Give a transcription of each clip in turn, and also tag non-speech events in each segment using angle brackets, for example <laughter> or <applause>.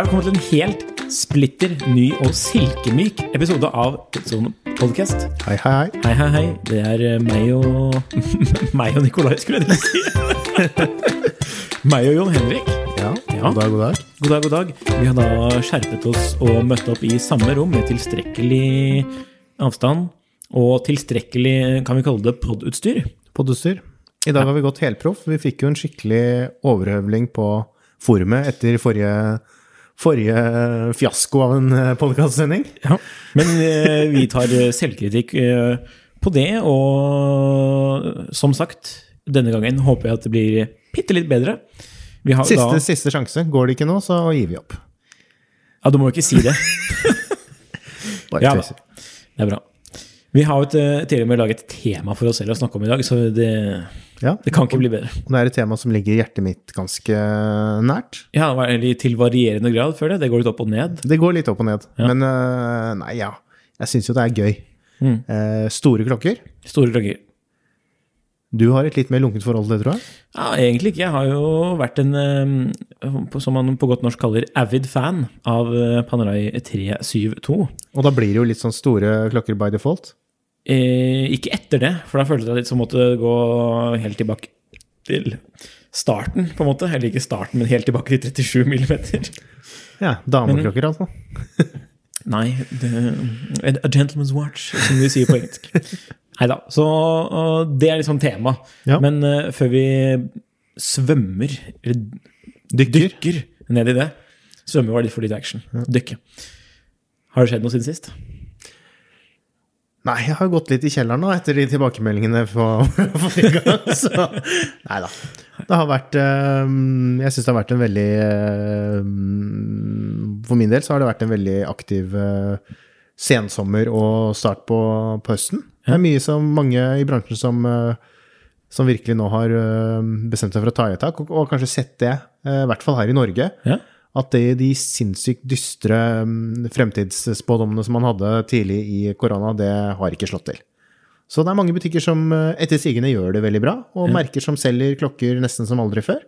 Her kommer til en helt splitter ny og silkemyk episode av Tidssone Podcast. Hei, hei, hei. Hei, hei, hei. Det er eh, meg og <laughs> Meg og Nikolai, skulle jeg si. <laughs> meg og Jon Henrik. Ja, Ja. God dag, god dag. God dag, god dag. Vi har da skjerpet oss og møtt opp i samme rom med tilstrekkelig avstand og tilstrekkelig, kan vi kalle det, podutstyr. Podutstyr. I dag har vi gått helproff. Vi fikk jo en skikkelig overhøvling på forumet etter forrige, forrige fiasko av en podkastsending. Ja. Men eh, vi tar eh, selvkritikk eh, på det, og som sagt, denne gangen håper jeg at det blir bitte litt bedre. Vi har Siste, da, siste sjanse. Går det ikke nå, så gir vi opp. ja, du må jo ikke si det. <laughs> Bare Ja tøyser. Det er bra. Vi har jo eh, til og med laget et tema for oss selv å snakke om i dag, så det, Ja. det kan ikke bli bedre. Og det er et tema som ligger hjertet mitt ganske nært. Ja, eller til varierende grad før det. Det går litt opp og ned. Det går litt opp og ned. Ja. Men øh, nei, ja. Jeg syns jo det er gøy. Mm. Eh, store klokker. Store klokker. Du har et litt mer lunkent forhold til det, tror jeg. Ja, egentlig ikke. Jeg har jo vært en, eh, som man på godt norsk kaller, avid fan av eh, Panerai 372. Og da blir det jo litt sånn store klokker by default. Eh, ikke etter det, for da følte jeg litt som måtte gå helt tilbake til starten, på en måte. Eller ikke starten, men helt tilbake til 37 millimeter. Ja, dameklokker, altså. Nei, The, a gentleman's watch, som de sier på engelsk. <laughs> Nei da. Så det er liksom tema. Ja. Men uh, før vi svømmer, eller Dykker. dykker ned i det Svømme var litt for lite action. Dykke. Har det skjedd noe siden sist? Nei, jeg har gått litt i kjelleren nå etter de tilbakemeldingene for <laughs> forrige gang. Så nei da. Det har vært eh, Jeg syns det har vært en veldig eh, For min del så har det vært en veldig aktiv eh, sensommer og start på, på høsten. Det er mye som mange i bransjen som, eh, som virkelig nå har eh, bestemt seg for å ta i et tak, og, og kanskje sett det, eh, i hvert fall her i Norge Ja. at det, de sinnssykt dystre mm, fremtidsspådommene som man hadde tidlig i korona, det har ikke slått til. Så det er mange butikker som etter sigende gjør det veldig bra, og merker som selger klokker nesten som aldri før.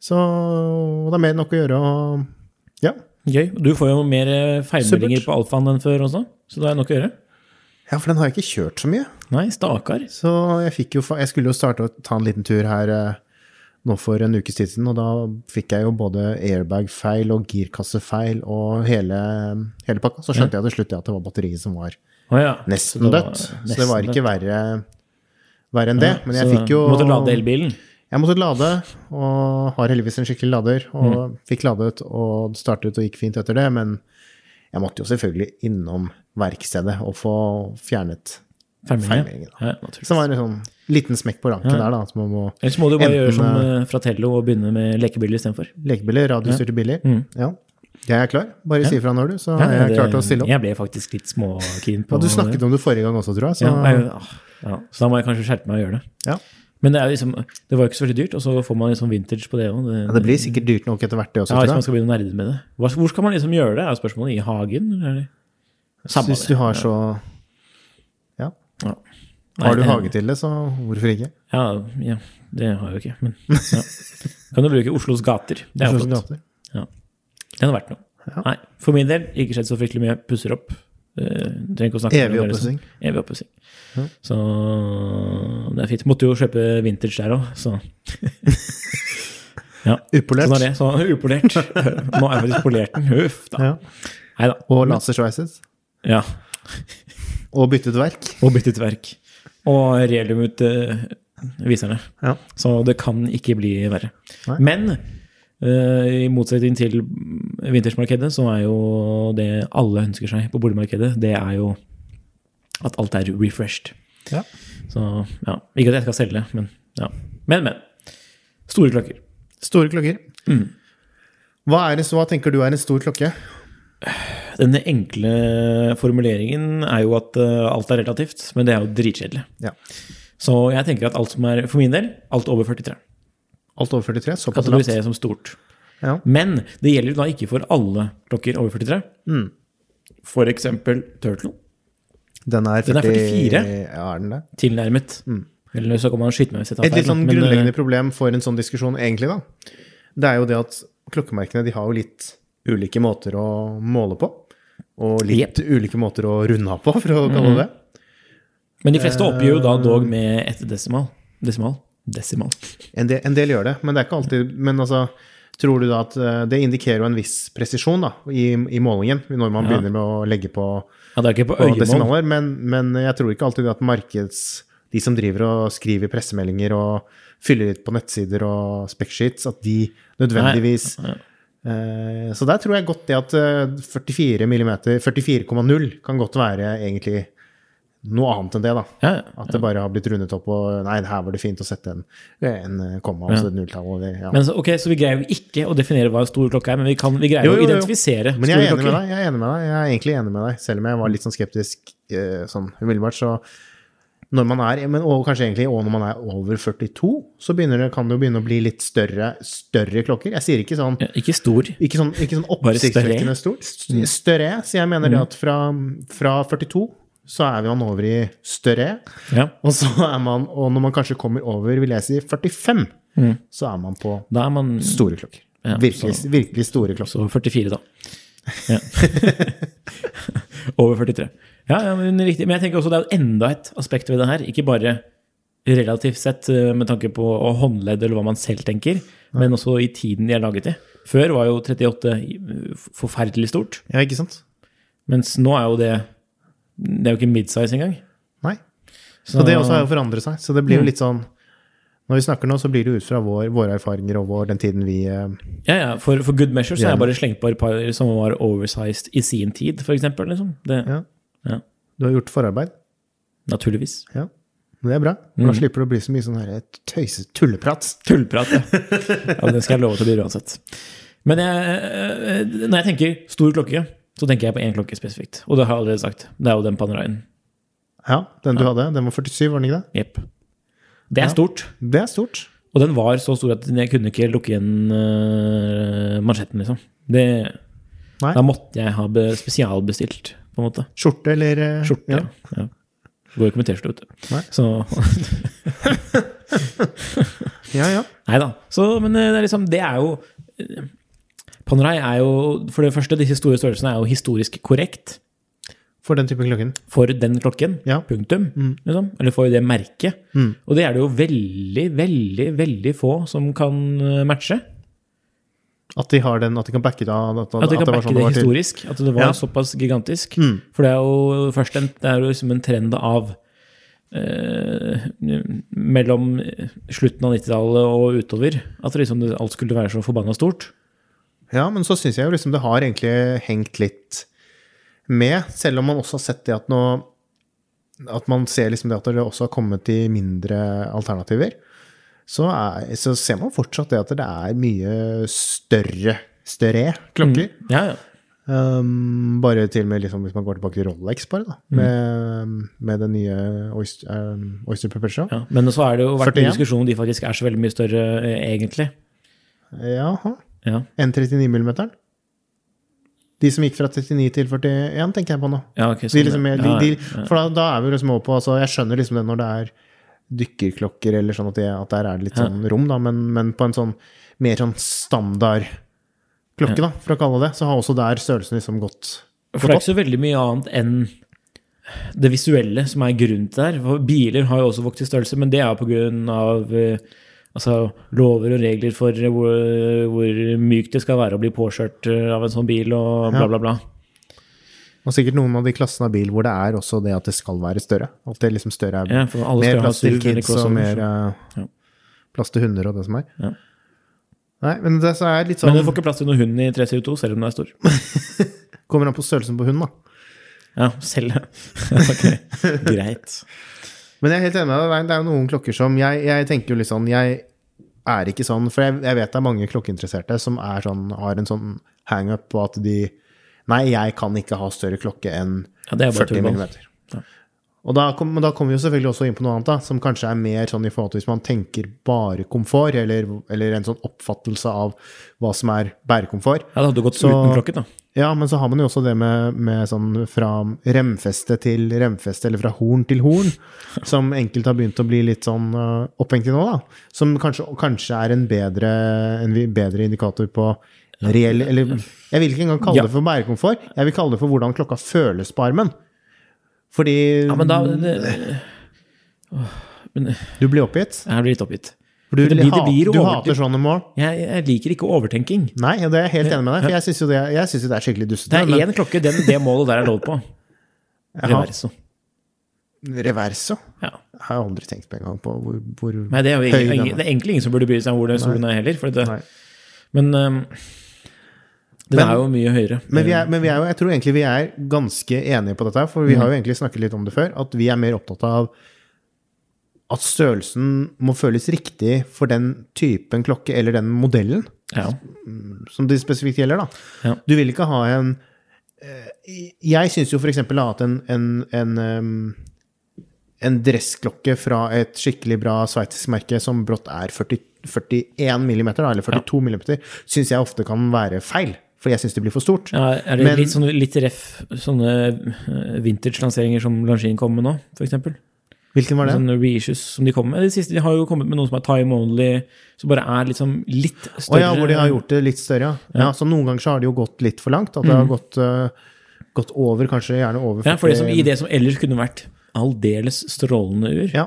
Så det er mer enn nok å gjøre, og ja. Gøy. Du får jo mer feilmeldinger på alfaen enn før også, så det er nok å gjøre. Ja, for den har jeg ikke kjørt så mye. Nei, stakkar. Så jeg jo, jeg skulle jo starte å ta en liten tur her eh, nå for en ukes tid siden, og da fikk jeg jo både airbag-feil og girkassefeil og hele, hele pakka. Så skjønte jeg til slutt at det var batteriet som var oh, ja. nesten dødt. Så det var ikke verre, verre enn det. Men jeg fikk jo Måtte lade elbilen. Jeg måtte lade, og har heldigvis en skikkelig lader. Og Mm. fikk ladet, og startet og gikk fint etter det. Men jeg måtte jo selvfølgelig innom verkstedet og få fjernet feilmeldingen. Ja. Så det var en sånn liten smekk på ranken Ja. der, da. Som man må Ellers må du bare gjøre som eh, Fratello og begynne med lekebiler istedenfor. lekebiler, radiostyrte biler. Mm. Ja. Jeg er klar. Bare si ifra når du, så Ja, er jeg det- klar til å stille opp. Jeg ble faktisk litt småkeen på Og du snakket om det forrige gang også, tror jeg. Så ja, jeg, ah, ja, Så da må jeg kanskje skjerpe meg og gjøre det. ja. Men det, liksom, det var jo ikke så veldig dyrt, og så får man liksom vintage på det òg. Ja, det blir sikkert dyrt nok etter hvert, det også, ja, hvis man skal begynne å nerde med det. Hvor skal man liksom gjøre det? Er spørsmålet i hagen? Eller? er Samme Hvis du har så Ja. Ja. Nei, Har du det- hage til det, så hvorfor ikke? Ja, ja, det har jeg jo ikke. Men ja. kan du bruke Oslos gater. Det er Oslos gater. Ja. Det hadde vært noe. Ja. Nei, for min del ikke skjedd så fryktelig mye. Pusser opp. Eh, trenger ikke å snakke Evig oppussing. liksom. Evig oppussing. Ja. Så det er fint. Måtte jo kjøpe vintage der òg, så <laughs> Ja. Upolert. Sånn er det. Så upolert. Nå er jeg faktisk polert den. Huff da. Ja. Og lasersveises. Ja. Og byttet verk. Og byttet verk. Og relium ut uh, viserne. Ja. Så det kan ikke bli verre. Nei. Men i motsetning til vintersmarkedet, så er jo det alle ønsker seg på boligmarkedet, det er jo at alt er refreshed. Ja. Så ja, ikke at jeg skal selge, men ja. Men, men. Store klokker. Store klokker. Mm. Hva, er det, så- hva tenker du er en stor klokke? Den enkle formuleringen er jo at eh, alt er relativt, men det er jo dritkjedelig. Ja. Så jeg tenker at alt som er, for min del, alt over 43. Alt over 43? Såpass lavt? Kategoriseres som stort. Ja. Men det gjelder da ikke for alle klokker over 43. Mm. For eksempel Turtle. Den er, 40, Den er 44? Ja, er den det? Tilnærmet. Eller så kan man skyte meg hvis jeg tar feil. Et litt sånn men, grunnleggende men, problem for en sånn diskusjon, egentlig, da, det er jo det at klokkemerkene de har jo litt ulike måter å måle på. Og litt ulike måter å runde av på, for å kalle det det. Men de fleste oppgir jo da dog med ett desimal. Desimal? En del, en del gjør det, men det er ikke alltid Men altså, tror du da at eh, Det indikerer jo en viss presisjon da, i, i målingen, når man Ja. begynner med å legge på, Ja, det er ikke på på desimaler, men, men jeg tror ikke alltid at markeds... De som driver og skriver pressemeldinger og fyller ut på nettsider og specsheets, at de nødvendigvis Nei. Eh, Så der tror jeg godt det at eh, 44 mm, 44,0 kan godt være egentlig noe annet enn det, da. Ja, ja. At det bare har blitt rundet opp og Nei, her var det fint å sette en, en eh, komma og så et nulltall. Men så, ok, så vi greier jo ikke å definere hva en stor klokke er, men vi, kan, vi greier Jo, jo, å jo. identifisere Men jeg er enig med deg. Jeg er enig med deg. Jeg er egentlig enig med deg, selv om jeg var litt sånn skeptisk eh, sånn umiddelbart. Så når man er, men, og kanskje egentlig og når man er over 42, så det, kan det jo begynne å bli litt større, større klokker. Jeg sier ikke sånn ikke stor. Ikke sånn, ikke sånn oppsiktsvekkende stor. Større. Så jeg mener det at fra, fra 42 så er man over i større. Ja. Og så er man, og når man kanskje kommer over, vil jeg si 45, så er man på er man store klokker. Ja, virkelig, virkelig store klokker. så 44, da. Ja. <laughs> Over 43. Ja, ja, men riktig. Men jeg tenker også det er enda et aspekt ved det her. Ikke bare relativt sett eh, med tanke på håndledd eller hva man selv tenker, men også i tiden de er laget i. Før var jo 38 forferdelig stort, Ja, ikke sant? mens nå er jo det Det er jo ikke midsize engang. Nei. Så, Og det også har jo forandret seg. Så det blir jo Mm. litt sånn Når vi snakker nå, så blir det ut fra vår, våre erfaringer og vår, den tiden vi eh, Ja, ja, for, for good measure så har jeg bare slengt på et par som var oversized i sin tid, eksempel. Liksom. Det, Ja. ja. Du har gjort forarbeid. Naturligvis. Ja. Det er bra. For Mm. Da slipper du å bli så mye sånn her tøyse tulleprat. Tulleprat, ja. ja. Det skal jeg love til å bli uansett. Men jeg, eh, når jeg tenker stor klokke, så tenker jeg på én klokke spesifikt. Og det har jeg allerede sagt. Det er jo den Paneraien. Ja, den du hadde, den var 47, var den ikke det? Jepp. Det er Ja. stort. Det er stort. Og den var så stor at jeg kunne ikke lukke igjen uh, mansjetten, liksom. Det, da måtte jeg ha spesialbestilt, på en måte. Skjorte eller eh, Skjorte. Ja. Ja. ja. Går ikke med T-skjorte, vet du. Nei. Så <laughs> ja, ja. <laughs> Nei da. Men eh, det er liksom Det er jo eh, Panerai er jo For det første, disse store størrelsene er jo historisk korrekt For den type klokken. for den klokken. Ja. Punktum. Liksom. Eller for det merket. Mm. Og det er det jo veldig, veldig, veldig få som kan eh, matche. At de har den, at de kan backe det av at, At de kan var backe sånn det til. historisk. At det var Ja. såpass gigantisk. Mm. For det er jo først en, det er jo liksom en trend av eh, mellom slutten av 90-tallet og utover. At liksom, alt skulle være så forbanna stort. Ja, men så syns jeg jo liksom det har egentlig hengt litt med, selv om man også har sett det at nå At man ser liksom det at det også har kommet i mindre alternativer. Så, er, så ser man fortsatt det at det er mye større, større klokker. Ja, ja. Um, bare til og med liksom, hvis man går tilbake til Rolex, bare, da. Med, med den nye Oyster, um, Oyster Perpetual. Ja, men så har det jo vært 41. en diskusjon om de faktisk er så veldig mye større eh, egentlig. Jaha. Ja, enn 39 mm. De som gikk fra 39 til 41, tenker jeg på nå. ja ok. De sånn, liksom, er- de, de, for da, da er vi liksom over på altså, Jeg skjønner liksom det når det er dykkerklokker eller sånn at, det, at der er det litt sånn rom, da, men, men på en sånn mer sånn standard klokke, da, for å kalle det, så har også der størrelsen liksom gått For det er ikke så veldig mye annet enn det visuelle som er grunnen til det her. Biler har jo også vokst i størrelse, men det er eh, altså, lover og regler for hvor, hvor mykt det skal være å bli påkjørt eh, av en sånn bil, og bla, bla, bla. Og sikkert noen av de klassene av bil hvor det er også det at det skal være større. At det liksom større er Ja, mer plass til kids og mer så- eh, Ja. plass til hunder og det som er. Ja. Nei, men det så er litt sånn Men du får ikke plass til noen hund i 3CO2, selv om den er stor. <laughs> Kommer an på størrelsen på hunden, da. Ja, selv <laughs> Ok, greit. Men jeg er helt enig med deg. Det er jo noen klokker som Jeg, jeg tenker jo litt sånn Jeg er ikke sånn For jeg, jeg vet det er mange klokkeinteresserte som er sånn, har en sånn hangup på at de Nei, jeg kan ikke ha større klokke enn Ja, det er bare 40 mm. Ja. Og da, kom, da kommer vi jo selvfølgelig også inn på noe annet, da, som kanskje er mer sånn i forhold til hvis man tenker bare komfort, eller, eller en sånn oppfattelse av hva som er bærekomfort. Ja, det hadde gått Så- uten klokke, da. Ja, men så har man jo også det med, med sånn fra remfeste til remfeste, eller fra horn til horn, <laughs> som enkelte har begynt å bli litt sånn uh, opphengt i nå, da. Som kanskje, kanskje er en bedre, en bedre indikator på reell Eller jeg vil ikke engang kalle det for bærekomfort. Jeg vil kalle det for hvordan klokka føles på armen. Fordi Ja, men da det, Åh, men du blir oppgitt. Jeg blir litt oppgitt. For du, Det blir- ha- du hater sånne mål. Jeg, jeg liker ikke overtenking. Nei, det er jeg helt enig med deg. For jeg syns jo, det- jeg synes jo det er skikkelig dustete. Det er én klokke, den, det målet der er lov på. Reverso. Reverso? Ja. Jeg har aldri tenkt på en gang på hvor, hvor Nei, det er jo høy den er. det er egentlig ingen som burde bry seg om hvor det solen er heller. Det, men um, den Men- er jo mye høyere. Men, vi er, men vi er jo, jeg tror egentlig vi er ganske enige på dette, for vi har jo egentlig snakket litt om det før, at vi er mer opptatt av at størrelsen må føles riktig for den typen klokke eller den modellen ja. som det spesifikt gjelder. da. Ja. Du vil ikke ha en eh, Jeg syns jo f.eks. at en, en, en, en dressklokke fra et skikkelig bra sveitsisk merke som brått er 40, 41 millimeter, da, eller 42 millimeter, syns jeg ofte kan være feil. For jeg syns det blir for stort. Ja, er det Men- litt, sånne, litt ref sånne eh, vintage-lanseringer som Langin kom med nå, f.eks.? Hvilken var det? Sånne reissues som de kom med. De siste de har jo kommet med noen som er time only, som bare er liksom litt Å større. ja, hvor de har gjort det litt større, ja. ja. Så noen ganger så har det jo gått litt for langt. At det har gått, uh, gått over, kanskje gjerne over 40 Ja, for det som, I det som ellers kunne vært aldeles strålende ur. Ja,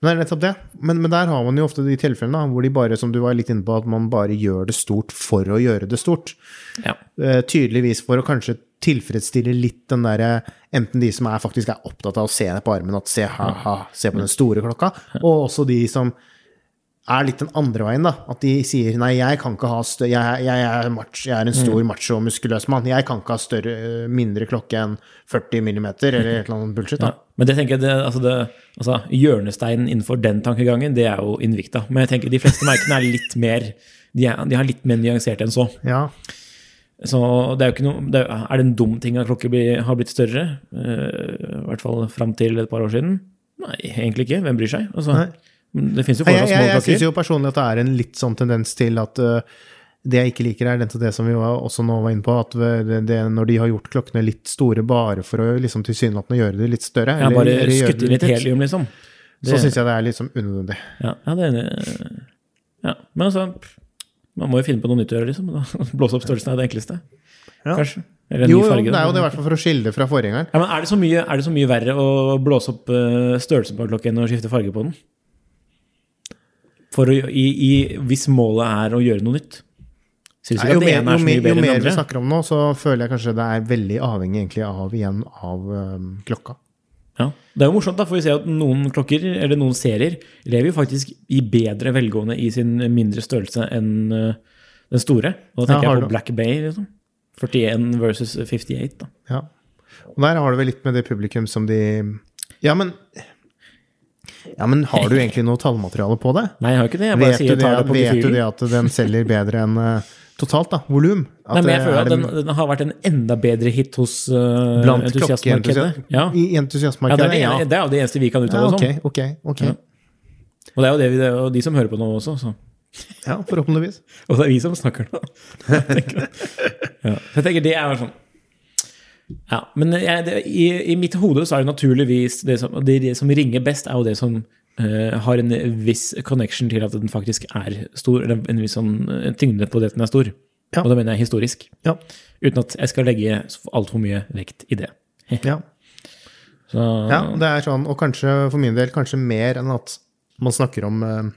men det er nettopp det. Men, men der har man jo ofte de tilfellene da, hvor de bare, som du var litt inne på, at man bare gjør det stort for å gjøre det stort. Ja. Uh, tydeligvis for å kanskje tilfredsstille litt den derre Enten de som er faktisk er opptatt av å se det på armen, at se, ha, ha, se på den store klokka, og også de som er litt den andre veien, da. At de sier nei, jeg kan ikke ha større jeg, jeg, er macho, jeg er en stor macho, muskuløs mann. Jeg kan ikke ha større, mindre klokke enn 40 millimeter, eller et eller annet bullshit. Ja. da. Men det tenker jeg, det, altså det, altså hjørnesteinen innenfor den tankegangen, det er jo Invicta. Men jeg tenker de fleste merkene er litt mer de, er, de har litt mer nyansert enn så. Ja. Så det er jo ikke noe det er, er det en dum ting at klokker blir, har blitt større? Uh, I hvert fall fram til et par år siden? Nei, egentlig ikke. Hvem bryr seg? Altså, Nei. Det fins jo fortsatt jeg, jeg, jeg syns jo personlig at det er en litt sånn tendens til at uh, det jeg ikke liker, er det, det som vi også nå var inne på, at det, det, når de har gjort klokkene litt store bare for å liksom tilsynelatende gjøre det litt større Ja, bare eller skutt inn litt helium, liksom. Så syns jeg det er sånn unødvendig. Ja, ja, det. Ja, men altså Man må jo finne på noe nytt å gjøre, liksom. <laughs> Blåse opp størrelsen er det enkleste. Ja. Kanskje. Eller en Jo, ny jo, det er jo det i hvert fall for å skille det fra forgjengeren. Ja, men er det, så mye, er det så mye verre å blåse opp eh, størrelsen på en klokke enn å skifte farge på den? For å, i, i, hvis målet er å gjøre noe nytt? Nei, jo, at det mer, ene jo, er så mer, jo enn vi du snakker om nå, så føler jeg kanskje det er veldig avhengig egentlig av, igjen av um, klokka. Ja. Det er jo morsomt, da, for vi ser at noen klokker, eller noen serier, lever jo faktisk i bedre velgående i sin mindre størrelse enn uh, den store. Og da tenker ja, jeg på Black Bay, liksom. 41 versus 58, da. Ja. Og der har du vel litt med det publikum som de Ja, men Ja, men har du egentlig noe tallmateriale på det? Nei, jeg har ikke det. Jeg bare Vet du sier det, tar det på vet du det at den selger bedre enn eh, totalt, da? Volum? Nei, men jeg føler er at den, den- har vært en enda bedre hit hos uh, Blant entusiastmarkedet. Ja. I ja, det entusiastmarkedet? det, Ja. det er jo det eneste vi kan uttale oss ok, om. ok, ok. Ja. Og det er jo det vi, det de som hører på nå også. Så. Ja, forhåpentligvis. Og det er vi som snakker nå. <laughs> ja. Så jeg tenker det er sånn Ja, men jeg, det, i, i mitt hode så er det naturligvis det som, det, det som ringer best, er jo det som uh, har en viss connection til at den faktisk er stor, eller en viss sånn eh, tyngde på det at den er stor. Ja. Og da mener jeg historisk. Ja. Uten at jeg skal legge altfor mye vekt i det. <laughs> Ja. Så, ja, det er sånn, og kanskje for min del kanskje mer enn at man snakker om eh,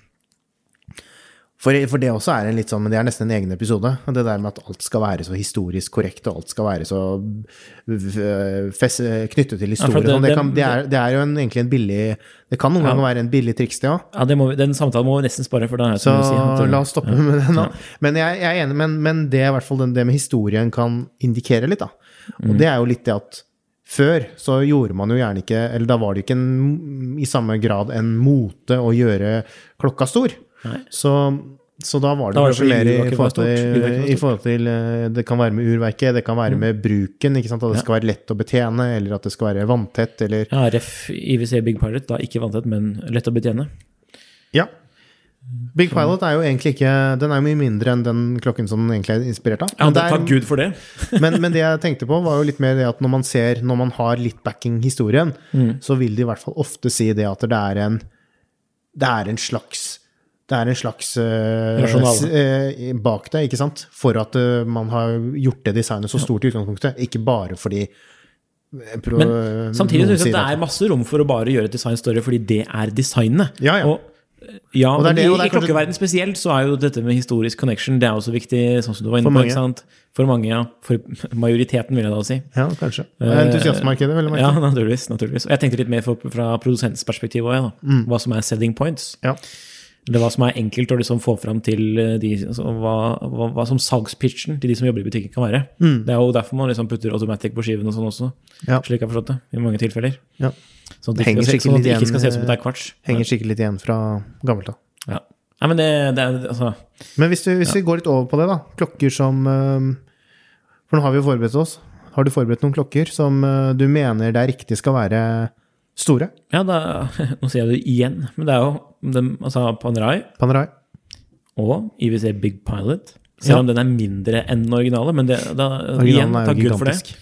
for, for det også er en litt sånn, men det er nesten en egen episode. Det der med at alt skal være så historisk korrekt, og alt skal være så v- knyttet til Ja, det- Det, det, kan, er, det er jo en, egentlig en billig Det kan noen Ja. ganger være en billig triks, det òg. ja, det må, den samtalen må vi nesten spare, for Den her, Så det- la oss stoppe med den nå. Men jeg, jeg er enig, men, men det i hvert fall den, det med historien kan indikere litt, da. Mm. Og det er jo litt det at før så gjorde man jo gjerne ikke Eller da var det ikke en, i samme grad en mote å gjøre klokka stor. Så, så da var det Da var det kanskje mer i forhold, til, i forhold til Det kan være med urverket, det kan være med bruken. At det skal være lett å betjene, eller at det skal være vanntett, eller Ja, RF IWC Big Pirate, da ikke vanntett, men lett å betjene. Ja. Big Pilot er jo egentlig ikke Den er jo mye mindre enn den klokken som den egentlig er inspirert av. Ja, Men, takk Gud for det. <laughs> men, men det jeg tenkte på, var jo litt mer det at når man ser Når man har litt backing historien, Mm. så vil de i hvert fall ofte si det at det er en Det er en slags det er en slags eh, eh, bak det, ikke sant? For at uh, man har gjort det designet så stort i utgangspunktet. Ikke bare fordi eh, pro- Men samtidig syns jeg at det er masse rom for å bare gjøre et design større, fordi det er designet. Ja, ja. Og, ja, Og det er det, i, i klokkeverden spesielt så er jo dette med historisk connection det er også viktig, sånn som du var inne For på. mange. ikke sant? For mange, ja. For <laughs> majoriteten, vil jeg da si. Ja, kanskje. Entusiastmarkedet, vel å Eh, Ja, naturligvis. naturligvis. Og jeg tenkte litt mer fra produsentens perspektiv òg, ja. Mm. hva som er selling points. Ja. Eller hva som er enkelt å liksom få fram til eh, de altså, hva, hva, hva som salgspitchen til de som jobber i butikken kan være. Mm. Det er jo derfor man liksom putter automatic på skiven og sånn også, Ja. slik jeg har forstått det, i mange tilfeller. Ja. Sånn at det ikke, skal, sånn at det litt ikke skal se ut igjen, som det er kvarts. Henger skikkelig litt igjen fra gammelt av. Ja. Nei, men det, det er altså Men hvis, du, hvis vi går litt over på det, da. Klokker som eh, For nå har vi jo forberedt oss. Har du forberedt noen klokker som eh, du mener det er riktig skal være store? Ja, da, <laughs> nå sier jeg det igjen, men det er jo den, altså Panerai Panerai? og IWC Big Pilot. Selv Ja. om den er mindre enn den originale, men det, da, igjen, takk ta jo for det.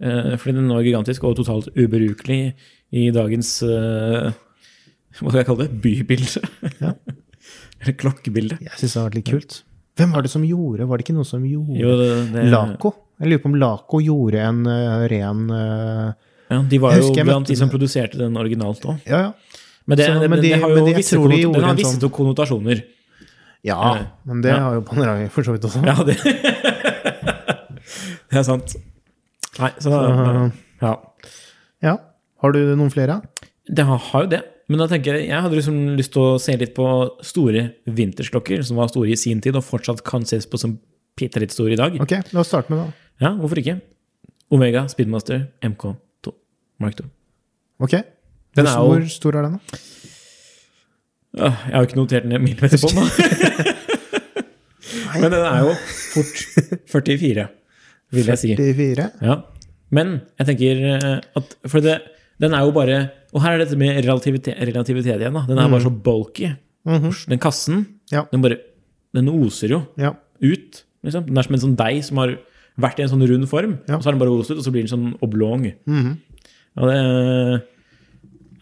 Eh, fordi den var gigantisk og totalt ubrukelig i dagens uh, <laughs> Hva skal jeg kalle det? Bybilde? Ja. <laughs> Eller klokkebilde. Jeg syns det har vært litt kult. Hvem var det som gjorde var det ikke noen som gjorde Jo, det, det, Laco? Jeg lurer på om Laco gjorde en uh, ren uh, Ja, de var jo blant de som produserte den originalt òg. Ja, ja. Men, det, Så, det, men de- det har jo men de- visse, tror de gjorde den har visse sånn- konnotasjoner. Ja, men det Ja. har jo Panerai for så vidt også. Ja, det <laughs> Det er sant. Nei, så Så, Ja. ja. Har du noen flere? Det har, har jo det. Men da tenker jeg, jeg hadde liksom lyst til å se litt på store vintersklokker, som var store i sin tid, og fortsatt kan ses på som bitte litt store i dag. Ok, la oss starte med det. Ja, hvorfor ikke? Omega Speedmaster MK2 Mark 2. Ok. Den er jo- hvor stor er den, da? Jeg har jo ikke notert ned millimeter på den. <laughs> Men den er jo fort 44, vil jeg si. 44? Ja. Men jeg tenker eh, at For det, den er jo bare Og her er dette med relativitet, relativitet igjen. da. Den er bare så bulky. Mhm. Den kassen, Ja. den bare Den oser jo Ja. ut. Liksom. Den er som en sånn deig som har vært i en sånn rund form, Ja. og så har den bare ost ut, og så blir den sånn oblong. Mhm. Og det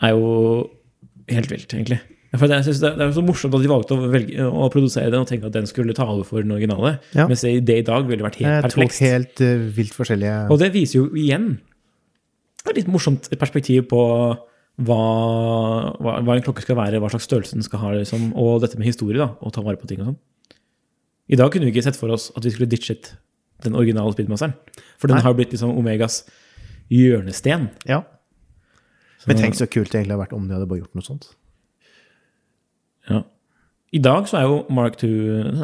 er jo helt vilt, egentlig. For jeg synes det, er jo så morsomt at de valgte å, velge, å produsere den og tenke at den skulle ta over for den originale. Ja. Mens det, det i dag ville vært helt To perplekst. helt uh, vilt forskjellige Og det viser jo igjen et litt morsomt perspektiv på hva, hva, hva en klokke skal være, hva slags størrelse den skal ha, liksom, og dette med historie, da, og ta vare på ting og sånn. I dag kunne vi ikke sett for oss at vi skulle ditchet den originale Speedmasteren. For den Nei. har blitt liksom Omegas hjørnesten. Ja. Men tenk så kult det egentlig har vært om de hadde bare gjort noe sånt. Ja. I dag så er jo Mark 2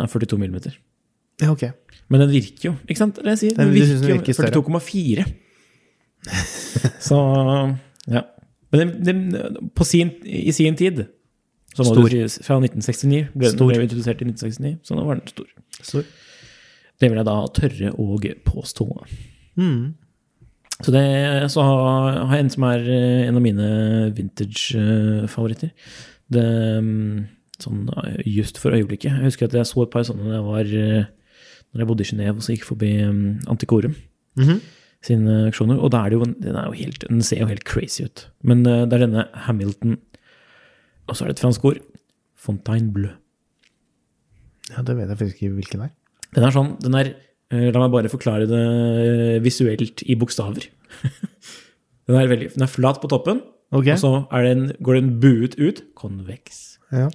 er 42 millimeter. Ja, ok. Men den virker jo, ikke sant? Det jeg sier. Den- virker, den virker virker jo 42,4. Så ja. Men den, den, på sin, i sin tid så må Stor. Du, fra 1969 ble den Stor. ble introdusert i 1969, så nå var den stor. stor. Det vil jeg da tørre å påstå. mm. Så, det, så har jeg en som er eh, en av mine vintage-favoritter. Mm, sånn eh, just for øyeblikket. Jeg husker at jeg så et par sånne da jeg var eh, Når jeg bodde i Genéve og så gikk forbi mm, Antikorum Mhm. sine auksjoner. Og da er det jo, den, er jo helt, den ser jo helt crazy ut. Men eh, det er denne Hamilton Og så er det et fransk ord. Fontaine Bleu. Ja, det vet jeg faktisk ikke hvilken er. Den er sånn den er, eh, La meg bare forklare det eh, visuelt i bokstaver. <laughs> den, er veldig, den er flat på toppen, okay. og så er den, går den buet ut. Konveks. Ja.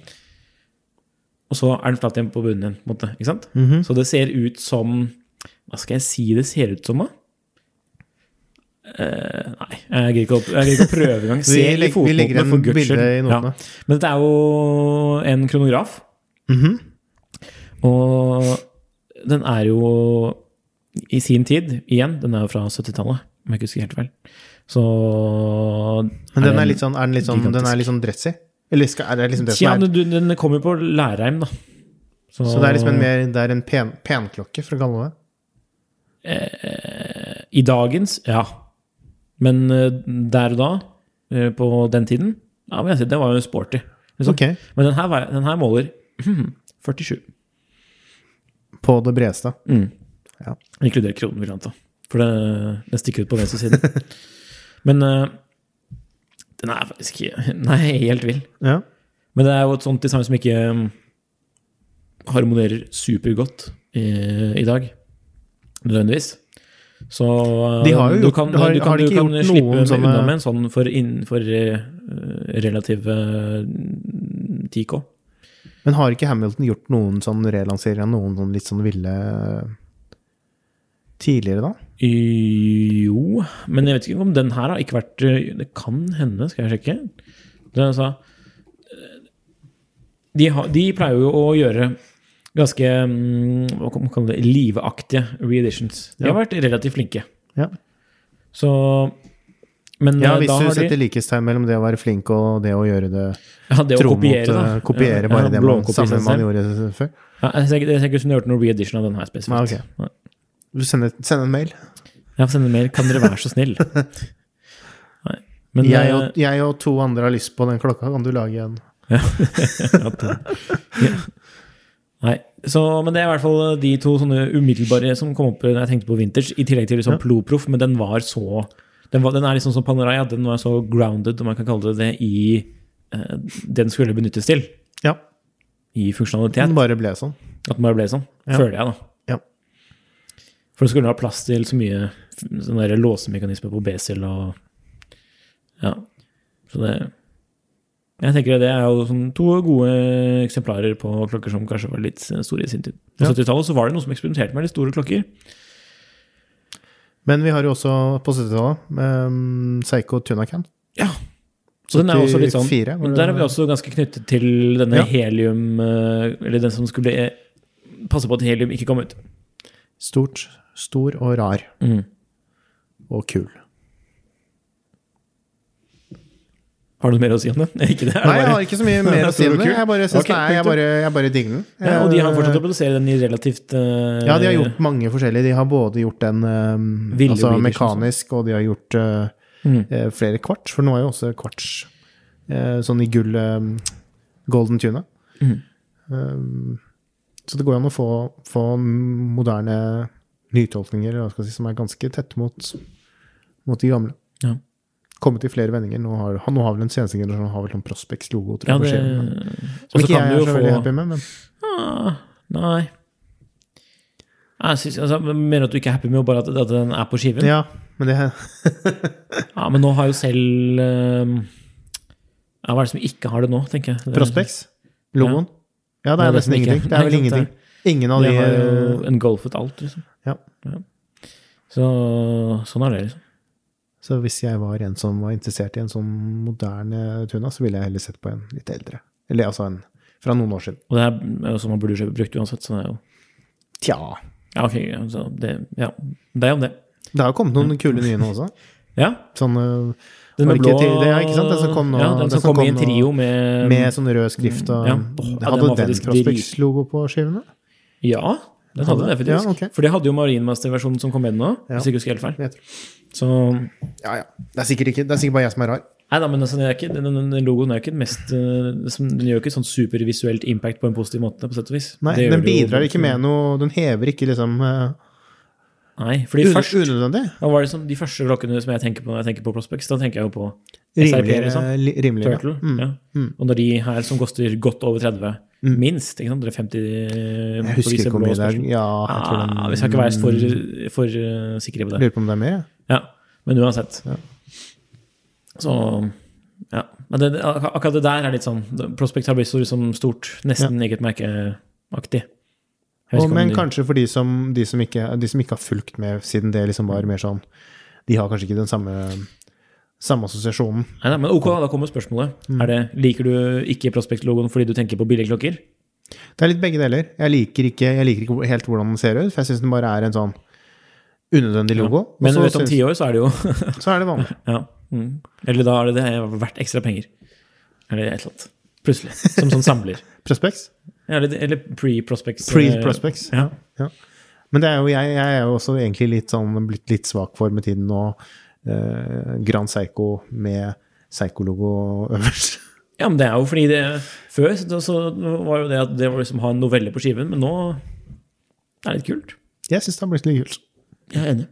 Og så er den flat igjen på bunnen igjen. måte, ikke sant? Mhm. Så det ser ut som Hva skal jeg si det ser ut som, da? Uh, nei, jeg gidder ikke, å- ikke å prøve engang. <laughs> Se Vi, i legg, vi legger en bilde i notene. Ja. Men dette er jo en kronograf. Mhm. Og den er jo i sin tid, igjen, den er jo fra 70-tallet, om jeg ikke husker helt feil. Så Men den er litt sånn, er den litt sånn, den er litt sånn dressy? Eller skal, er det liksom det som er Ja, den kommer jo på Lærheim, da. Så det er liksom en mer Det er en pen, penklokke, å kalle det Eh, I dagens, ja. Men eh, der og da, eh, på den tiden, ja, men jeg sier, det var jo sporty. Liksom. Okay. Men den her, den her måler <clears throat> 47. På det bredeste. Mm. Ja. Inkluderer kronen, vil jeg anta. For det, den stikker ut på venstre siden. <laughs> Men uh, den er faktisk Nei, <laughs> Den er helt vill. Ja. Men det er jo et sånt design som ikke harmonerer supergodt i, i dag. Nødvendigvis. Så De har jo du kan, har- du kan, har de du kan slippe med sånne- unna med en sånn for, innenfor for eh, relative eh, 10K. Men har ikke Hamilton gjort noen sånn relansering av noen sånn litt sånn ville tidligere, da? Jo, men jeg vet ikke om den her har ikke vært eh, Det kan hende, skal jeg sjekke. Det altså, eh, de, har, de pleier jo å gjøre ganske mm, hva kan man kalle det, liveaktige reeditions. De har vært relativt flinke. Ja. Så Men Ja, eh, hvis da du har de setter likhetstegn mellom det å være flink og det å gjøre det ja, det å tro mot kopiere, da. eh, Kopiere Ja, bare ja, det man, samme man gjorde før. Ja, jeg ser ikke- ut som du har gjort noen reedition av den her spesifikt. Ja, ok. Nei. Du sender, sender en mail. Ja, send en mail. Kan dere være så snill? <laughs> Nei. Men Jeg eh, og, jeg og to andre har lyst på den klokka. Kan du lage en? <laughs> Ja, ja. Nei, så, men det er i hvert fall de to sånne umiddelbare som kom opp når jeg tenkte på vintage, i tillegg til liksom Ja. Ploproff, men den var så den, var, den er liksom som Panerai, den var så grounded, om man kan kalle det det, i eh, den skulle benyttes til. Ja. I funksjonalitet. Den bare ble sånn. At den bare ble sånn. Ja. Føler jeg, da. Ja. For det skulle ha plass til så mye sånne låsemekanismer på Bezel og Ja. Så det Jeg tenker det er jo sånn to gode eksemplarer på klokker som kanskje var litt store i sin tid. På Ja. 70-tallet var det noen som eksperimenterte med litt store klokker. Men vi har jo også på 70-tallet um, Seiko Tunacan. Ja. Så den er også litt sånn 74, Men der er vi også ganske knyttet til denne Ja. helium eh, Eller den som skulle eh, passe på at helium ikke kom ut. Stort, stor og rar. Mm. Og kul. Har du noe mer å si om det? <laughs> Ikke det? Nei, jeg har ikke så mye mer å <laughs> si om det. Jeg bare, synes Ok, det jeg bare, jeg bare digger den. Ja, og de har fortsatt å produsere den i relativt uh, Ja, de har gjort mange forskjellige. De har både gjort den um, altså mekanisk, og de har gjort uh, mm. flere kvarts. For nå er jo også kvarts uh, sånn i gull um, golden tuna. Mm. Um, så det går an å få, få moderne nytolkninger si, som er ganske tett mot, mot de gamle. Ja. Kommet i flere vendinger. Nå har, han nå har vel en seneste generasjon har vel en Prospex-logo, tror Ja, jeg. på det skjermen. Som ikke jeg er så få veldig happy med, men ah, Nei. Jeg synes, altså, mener at du ikke er happy med bare at, at den er på skiven? Ja. ja. Men det Ja, <laughs> Men nå har jo selv eh, ja, Hva er det som ikke har det nå, tenker jeg? Prospects? Logoen. Ja, det er nesten ingenting. Det er vel <laughs> ingenting. Ingen av de har jo eh, engulfet alt, liksom. Ja. Så sånn er det, liksom. Så hvis jeg var en som var interessert i en sånn moderne tuna, så ville jeg heller sett på en litt eldre. Eller altså en fra noen år siden. Og det her er jo sånn man burde brukt uansett, så det er jo Tja. Ja, ok, så det, ja. det er jo det. Det har kommet noen kule nye nå også. <laughs> Ja. Sånn eh, Den med blå det er ikke sant, den som kom nå- Ja, den den som kom, kom i en trio med med sånn rød skrift og Ja. Hadde ja, den Hadde den faktisk Prospex-logo på skivene? Ja, den hadde det faktisk. Ja, okay. For det hadde jo Marinemaster-versjonen som kom med den nå, Ja. hvis ikke husker helt feil. Så Ja, ja. Det er sikkert ikke Det er sikkert bare jeg som er rar. Nei da, men altså, ikke, den, den, den logoen er ikke den mest eh, Den gjør ikke sånn supervisuelt impact på en positiv måte, på sett og vis. Nei, Det den bidrar jo- ikke med noe Den hever ikke liksom uh, Nei, fordi først Unødvendig. Hva var det som, De første klokkene som jeg tenker på når jeg tenker på Prospects, da tenker jeg jo på SRP, liksom. Rimelig. Turtle. Mm. Ja. Mm. Og når de her som koster godt over 30, Mm. minst ikke sant? Det er 50 Jeg husker ikke hvor mye det er. Ja, jeg tror den, Ah, vi skal ikke være for, for uh, sikre på det. Lurer på om det er mer. Ja, men uansett. Ja. Så ja. Men det, akkurat det der er litt sånn Prospect har blitt så liksom stort, nesten eget merkeaktig. Og, men de- kanskje for de som, de, som ikke, de som ikke har fulgt med, siden det liksom var mer sånn De har kanskje ikke den samme, samme assosiasjonen. Nei, nei, men ok, da kommer spørsmålet. Mm. Det, liker du ikke Prospect-logoen fordi du tenker på billige klokker? Det er litt begge deler. Jeg liker ikke, jeg liker ikke helt hvordan den ser ut, for jeg syns den bare er en sånn unødvendig logo. Ja. Men vet, om ti år så er det jo <laughs> så er det vanlig. ja. mm. Eller da er det det verdt ekstra penger. Eller et eller annet. Plutselig. Som sånn samler. <laughs> Prospects. Ja, Eller, eller pre-prospects. eh, Pre-prospects. Ja. Men det er jo, jeg, jeg er jo også egentlig litt sånn blitt litt svak for med tiden nå. eh, Grand Seiko med Seiko-logo øverst. ja, men det er jo fordi det Før så, så var jo det at det var liksom ha en novelle på skiven, men nå er det litt kult. Jeg syns det har blitt litt kult. Jeg er enig.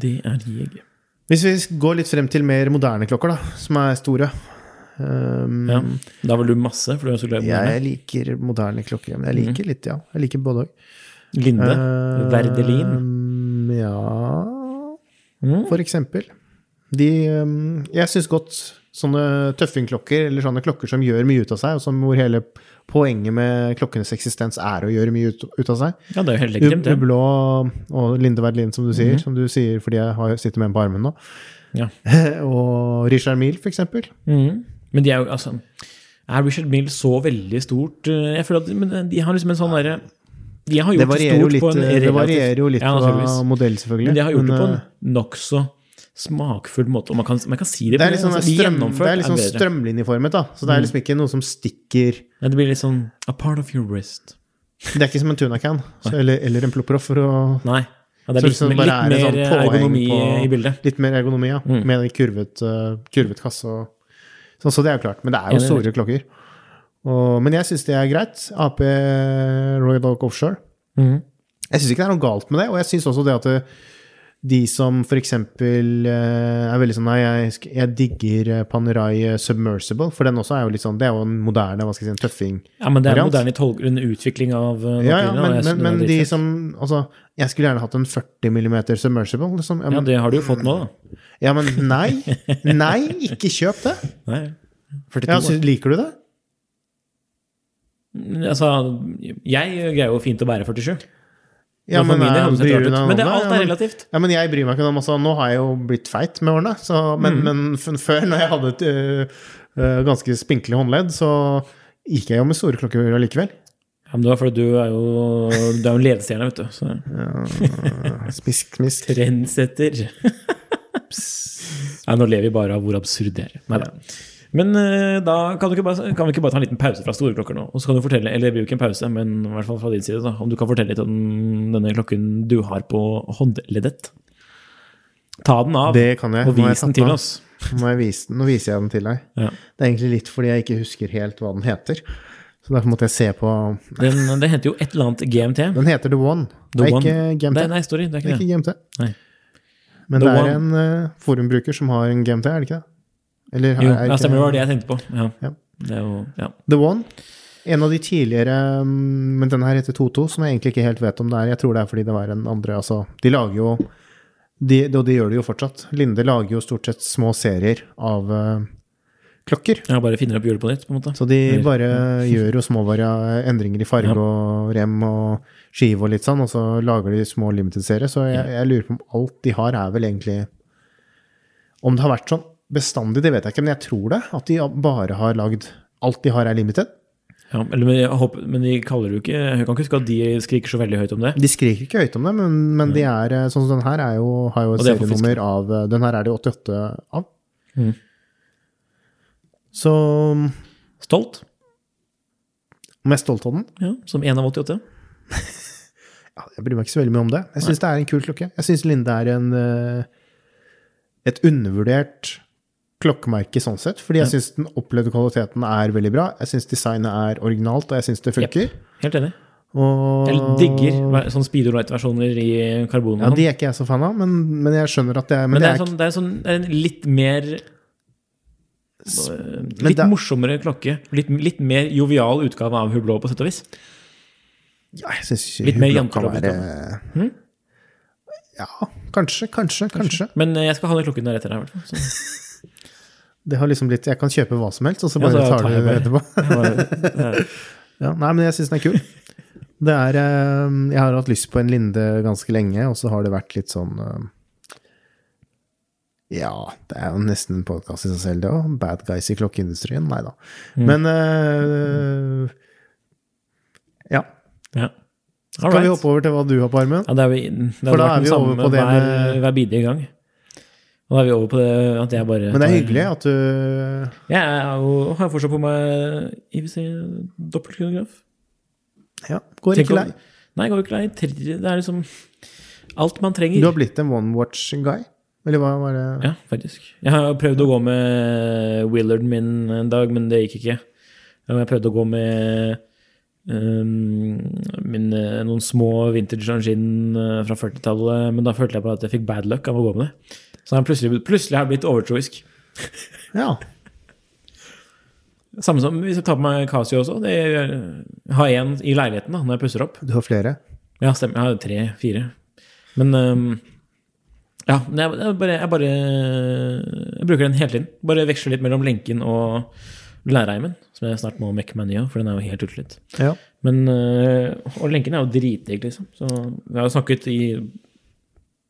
Det er jeg. Hvis vi går litt frem til mer moderne klokker, da, som er store Um, Ja. Da var du masse, for du er så glad i moderne. Jeg liker moderne klokker, men jeg liker litt, ja. Jeg liker både òg. Linde. Verdelin. Um, ja Mm. For eksempel. De um, Jeg syns godt sånne tøffingklokker, eller sånne klokker som gjør mye ut av seg, og som hvor hele poenget med klokkenes eksistens er å gjøre mye ut, ut av seg. Ja, det er jo helt legitimt, det. Hublå og Linde Verdelin, som du sier. mm. Som du sier fordi jeg har, sitter med en på armen nå. Ja. <laughs> og Richard Mille, for eksempel. Mm. Men de er jo altså Er Richard Mill så veldig stort? Eh, Jeg føler at men de har liksom en sånn derre De har Det gjort det, varierer jo stort litt, på en det relativt varierer jo litt Ja, på modell, selvfølgelig. Men de har gjort det på Men, en nokså smakfull måte. Og man kan, man kan si det, Det er litt sånn, altså, strøm, det er litt sånn strømlinjeformet, da. Så det er liksom ikke noe som stikker Ja, det blir litt sånn a part of your wrist. Det er ikke som en tunacan eller, eller en plopproff for å Nei. Ja, det er liksom litt er mer sånn ergonomi på- i bildet. Litt mer ergonomi, ja. Mm. Med en kurvet, uh, kurvet kasse og sånn. Så det er jo klart. Men det er jo store klokker. Og, men jeg syns det er greit. AP Royal Oak Offshore. Mm. Jeg syns ikke det er noe galt med det, og jeg syns også det at det, de som eksempel eh, er veldig sånn Nei, jeg, jeg digger eh, Panerai Submersible, for den også er jo litt sånn Det er jo en moderne, hva skal jeg si, en tøffing. Ja, men det er en moderne en utvikling av uh, Ja, ja, men, men, men de som Altså, jeg skulle gjerne hatt en 40 mm Submersible, liksom. Ja, Ja, det har du jo fått nå, da. ja, men nei. Nei, ikke kjøp det. <laughs> Nei. 42 Ja, så, liker du det? Altså, jeg greier jo fint å bære 47. Ja, men, min del hadde det sett bryr ut. Men det, alt er relativt. Ja, men jeg bryr meg ikke om altså, Nå har jeg jo blitt feit med årene, så, men, Mm. men før, når jeg hadde et uh, uh, ganske spinkle håndledd, så gikk jeg jo med store klokker allikevel. Ja, men det var fordi du er jo Du er jo en ledestjerne, vet du. Så. Ja, smisk, smisk. Trendsetter. Nei, nå lever vi bare av hvor absurd det er. Neida. Men eh, da kan, du ikke bare, kan vi ikke bare ta en liten pause fra store klokker nå? Og så kan du fortelle, eller det blir jo ikke en pause, men i hvert fall fra din side, da, om du kan fortelle litt om denne klokken du har på håndleddet. Ta den av, Det kan jeg. og vis den til oss. Nå, vise den. Nå viser jeg den til deg. Ja. Det er egentlig litt fordi jeg ikke husker helt hva den heter. Så derfor måtte jeg se på Den, det heter jo et eller annet GMT. Den heter The One. The det er One. ikke GMT. Nei, nei, sorry, det er det er ikke det. ikke GMT. Nei. Men The det er One. en øh, forumbruker som har en GMT, er det ikke det? Eller Jo, er ikke stemmer, det var det jeg tenkte på. Ja. Ja. Det er jo, ja. The One. En av de tidligere mm, Men denne her heter 2-2, som jeg egentlig ikke helt vet om det er. Jeg tror det er fordi det var en andre Altså, de lager jo de, Og de gjør det jo fortsatt. Linde lager jo stort sett små serier av uh, klokker. Ja, bare finner opp hjulet på nytt, på en måte. Så de Eller- bare <laughs> gjør jo små endringer i farge og rem og skive og litt sånn, og så lager de små limited-serier. Så jeg, jeg lurer på om alt de har, er vel egentlig Om det har vært sånn bestandig, det vet jeg ikke, men jeg tror det. At de bare har lagd Alt de har, er limited. Ja, eller, men, håper, men de kaller jo ikke Jeg kan ikke huske at de skriker så veldig høyt om det. De skriker ikke høyt om det, men, men de er eh, sånn som den her er jo, har jo et er serienummer av eh, Den her er det 88 av. Mm. Så Stolt, er stolt av den? ja, som én av 88. <laughs> Ja, jeg bryr meg ikke så veldig mye om det. Jeg syns det er en kul klokke. Jeg syns Linde er en eh, et undervurdert klokkemerke sånn sett, fordi jeg syns den opplevde kvaliteten er veldig bra. Jeg syns designet er originalt, og jeg syns det funker. Helt enig. Og Jeg digger sånn Speedo Light-versjoner i karbon. Ja, sånn. de er ikke jeg så fan av, men, men jeg skjønner at det er men det er, ikke- sånn, det er, sånn, det er en litt mer men Litt det er- morsommere klokke. Litt, litt mer jovial utgave av Hublå, på sett og vis. Ja, jeg syns mer Hublot kan være Hm? Ja, kanskje, kanskje, kanskje. Men eh, jeg skal ha den klokken der etter deg, i hvert fall. <laughs> Det har liksom blitt Jeg kan kjøpe hva som helst, og så Ja, bare så tar tar du det etterpå. <laughs> Bare- er- <laughs> Ja, nei, men jeg syns den er kul. Det er eh, Jeg har hatt lyst på en Linde ganske lenge, og så har det vært litt sånn eh, Ja, det er jo nesten en podkast i seg selv, det òg. Bad guys i klokkeindustrien. Nei da. Mm. Men uh, Ja. ja. Skal vi hoppe over til hva du har på armen? Ja, er, vi- For da er vi over på det hver, med- hver bidige gang. Og da er vi over på det at jeg bare Men det er hyggelig at du Jeg er jo, har fortsatt på meg IWC dobbeltkronograf. Ja, går ikke lei. Nei, går ikke lei. Det er liksom alt man trenger. Du har blitt en one watch-guy? Eller hva var det? Ja, faktisk. Jeg har prøvd å gå med Willard min en dag, men det gikk ikke. Jeg prøvde å gå med um, min, eh, noen små vintage Angin eh, fra 40-tallet, men da følte jeg på at jeg fikk bad luck av å gå med det. Så han plutselig, plutselig har jeg blitt overtroisk. Ja. Samme som hvis jeg tar på meg Casio også. Det er, jeg har én i leiligheten da, når jeg pusser opp. Du har flere? Ja, stemmer. Jeg har tre-fire. Men um, ja, jeg, jeg, bare, jeg bare Jeg bruker den hele tiden. Bare veksler litt mellom lenken og lærreimen, som jeg snart må mekke meg ny av, for den er jo helt utslitt. Ja. Men øh, Og lenken er jo dritdigg, liksom. Så vi har snakket i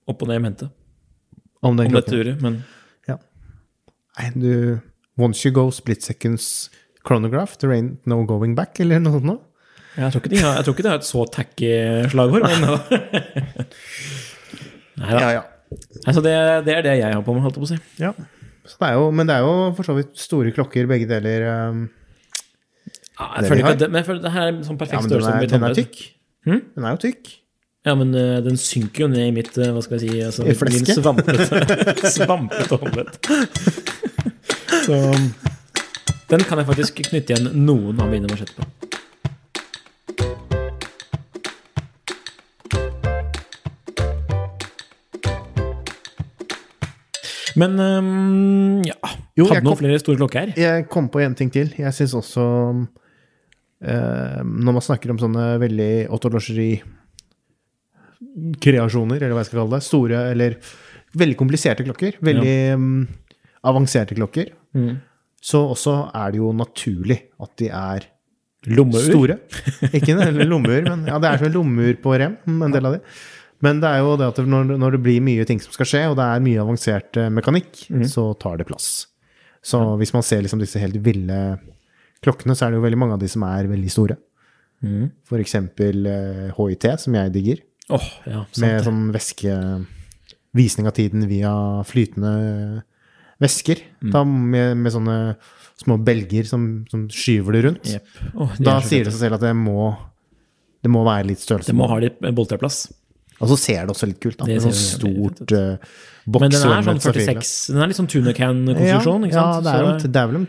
opp og ned i mente Om den om dette klokken. uret, men Nei, du Once you go split seconds chronograph, there ain't no going back, eller noe sånt noe? jeg tror ikke de har, ikke de har et så tacky slagord. Men <laughs> Nei da. ja. Altså, det, det er det jeg har på meg, holdt jeg på å si. ja. Så det er jo, men det er jo for så vidt store klokker, begge deler. um, Ja, jeg føler ikke at det, men jeg føler det her er sånn Ja, perfekt den størrelse er, den er tykk. Hmm? Den er jo tykk. Ja, men uh, den synker jo ned i mitt uh, Hva skal jeg si altså, I flesket? Min svampete, <laughs> svampete håndledd. <laughs> Så den kan jeg faktisk knytte igjen noen av mine marsjetter på. Men um, ja Jo, Hadde noen kom- flere store klokker? her? Jeg kom på en ting til. Jeg syns også um, Når man snakker om sånne veldig autologeri-kreasjoner, eller hva jeg skal kalle det, store eller veldig kompliserte klokker, veldig mm, avanserte klokker, Mm. så også er det jo naturlig at de er Lommeur? store. <laughs> Ikke lommeur, men ja, det er som lommeur på rem, en del av de. Men det er jo det at når, når det blir mye ting som skal skje, og det er mye avansert mekanikk, mekanikk, så tar det plass. Så hvis man ser liksom disse helt ville klokkene, så er det jo veldig mange av de som er veldig store. Mm. For eksempel eh, HIT, som jeg digger, Åh, ja, sant med sånn væske Visning av tiden via flytende væsker. Mm. Da med, med sånne små belger som, som skyver det rundt. Yep. Oh, det Da er sier det seg selv at det må, det må være litt størrelse. Det må ha litt boltreplass. Og så ser det også litt kult, da. Det Med sånn stort uh, boks Men den er sånn 46 Den er litt sånn tuna can-konstruksjon, ikke Ja, sant? det er, Så det er vel en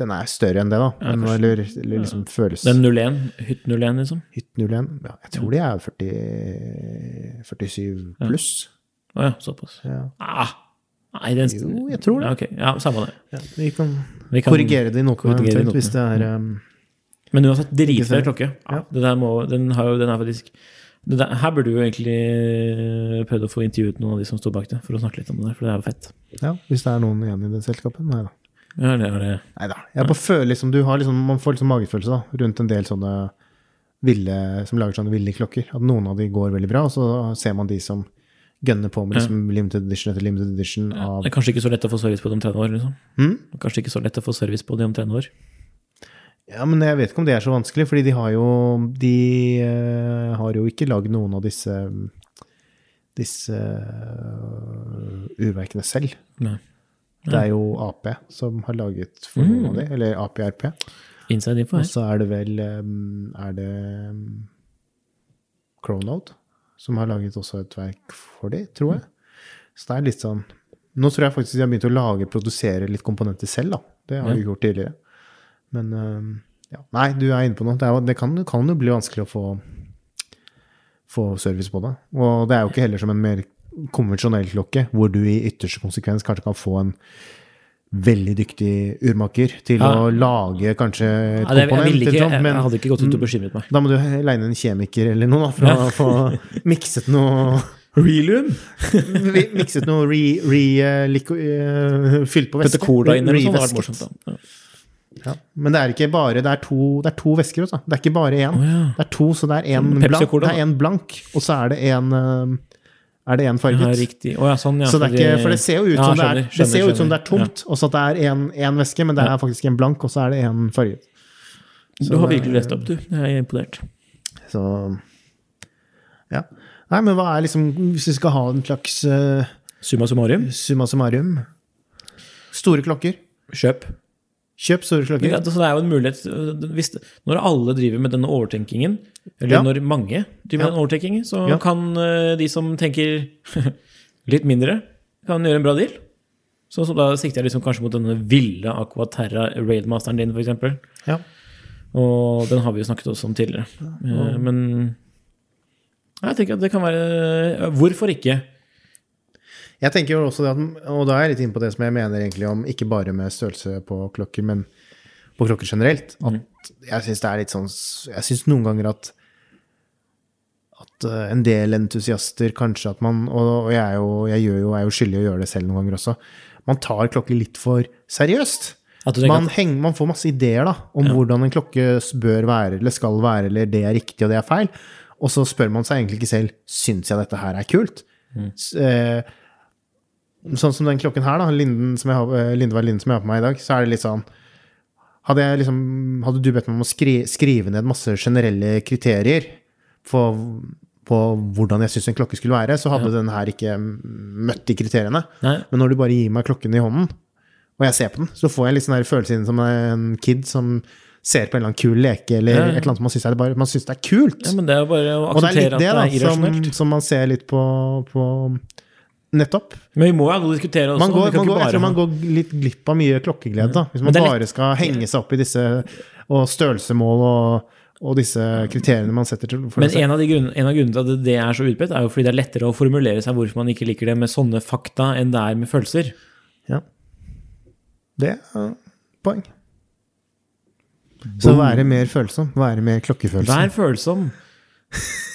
Den er større enn det, da. Ja, kanskje. eller, eller liksom føles Den 01, Hytt 01, liksom. Hytt 01 ja, Jeg tror de er 40, 47 pluss. Å ja, såpass. Ja. Ah, nei, den Jo, jeg tror det. Ja, ok. ja, samme det. Ja, vi kan Vi kan- korrigere det i notene eventuelt, hvis det er um, Men uansett, dritfet klokke. Ja, Ja. det der må, den, har jo, den er faktisk det der, Her burde du jo egentlig eh, prøvd å få intervjuet noen av de som står bak det, for å snakke litt om det for det er jo fett. Ja, hvis det er noen igjen i det selskapet. Nei da. Ja, det var det. Nei da. Jeg bare føler liksom, du har liksom, man får liksom magefølelse da, rundt en del sånne ville, som lager sånne ville klokker. At noen av de går veldig bra, og så ser man de som gønner på med liksom limited edition etter limited edition av Det er kanskje ikke så lett å få service på det om 30 år, liksom. Mm? Kanskje ikke så lett å få service på det om 30 år. Ja, men jeg vet ikke om det er så vanskelig, fordi de har jo De uh, har jo ikke lagd noen av disse disse uh, urverkene selv. Nei. Det er jo Ap som har laget for noen av de, eller APRP. Inside info Og så er det vel Er det Cronode som har laget også et verk for de, tror jeg. Så det er litt sånn Nå tror jeg faktisk de har begynt å lage, produsere litt komponenter selv, da. Det har de gjort tidligere. Men ja. Nei, du er inne på noe. Det, er, det kan, kan jo bli vanskelig å få, få service på det. Og det er jo ikke heller som en mer konvensjonell klokke, hvor du i ytterste konsekvens kanskje kan få en veldig dyktig urmaker til Ja. å lage kanskje et Ja, det, jeg, komponent. ville ikke, sånt, jeg, men jeg hadde ikke gått ut og bekymret meg. da må du leie inn en kjemiker eller noe da, for å få mikset noe Reloom? vi- <laughs> Mikset noe re, re, eh, liko, uh, Fylt på væske. Cola inn eller noe sånt, det da. Ja. Ja. Men det er ikke bare Det er to, det er to væsker også. Det er ikke bare én. Oh, ja. Det er to, så det er en blank, blank, og så er det en eh, Er det en farget. Ja, riktig. Oh, ja, sånn, ja. Så det er ikke, for det ser jo ut som det er, skjønner, det ser jo ut som det er skjønner, tomt, og så at det er en, en væske, men det er faktisk en blank, og så er det en farget. Så Du har virkelig lest opp, du. Jeg er imponert. Så ja. Nei, men hva er liksom Hvis vi skal ha en slags uh, Summa summarum, summa summarum Store klokker. kjøp. Kjøp store klokker. Ja, det er jo en mulighet øh, hvis, Når alle driver med denne overtenkingen, eller Ja. når mange driver med den overtenkingen, så kan øh, de som tenker <laughs> litt mindre, kan gjøre en bra deal. Så, så da sikter jeg liksom kanskje mot denne ville Aquaterra Raidmasteren din, f.eks. Ja. Og den har vi jo snakket også om tidligere. Eh, Men jeg tenker at det kan være Hvorfor ikke? Jeg tenker jo også det at, og da er jeg litt inne på det som jeg mener egentlig om ikke bare med størrelse på klokker, men på klokker generelt. At Mm. jeg syns det er litt sånn Jeg syns noen ganger at at eh, en del entusiaster kanskje at man Og, og jeg, er jo, jeg jo, er jo skyldig i å gjøre det selv noen ganger også. Man tar klokker litt for seriøst. Man, henger, man får masse ideer da, om hvordan en klokke bør være, eller skal være, eller det er riktig og det er feil. Og så spør man seg egentlig ikke selv syns jeg dette her er kult. Så eh, sånn som den klokken her, da, Linden som jeg har, Lindeberg Linden som jeg har på meg i dag, så er det litt sånn Hadde, liksom, hadde du bedt meg om å skri, skrive ned masse generelle kriterier på, på hvordan jeg syns en klokke skulle være, så hadde den her ikke møtt de kriteriene. Nei. Men når du bare gir meg klokken i hånden, og jeg ser på den, så får jeg litt sånn følelse inn som en kid som ser på en eller annen kul leke, eller Ja. et eller annet som man syns er, bare- man synes det er kult. Ja, men det er bare å og det er akseptere litt at det, da, det er som, irrasjonelt. som man ser litt på, på Nettopp. Men vi må jo alle diskutere også. Man går, man går, bare man går litt glipp av mye klokkeglede, da. Hvis man bare skal henge seg opp i disse og størrelsemål og, og disse kriteriene man setter til Men en av, de grunn, en av grunnene til at det er så utbredt, er jo fordi det er lettere å formulere seg hvorfor man ikke liker det med sånne fakta enn det er med følelser. Ja. Det er poeng. Så være mer følsom. Være mer klokkefølsom. Vær følsom.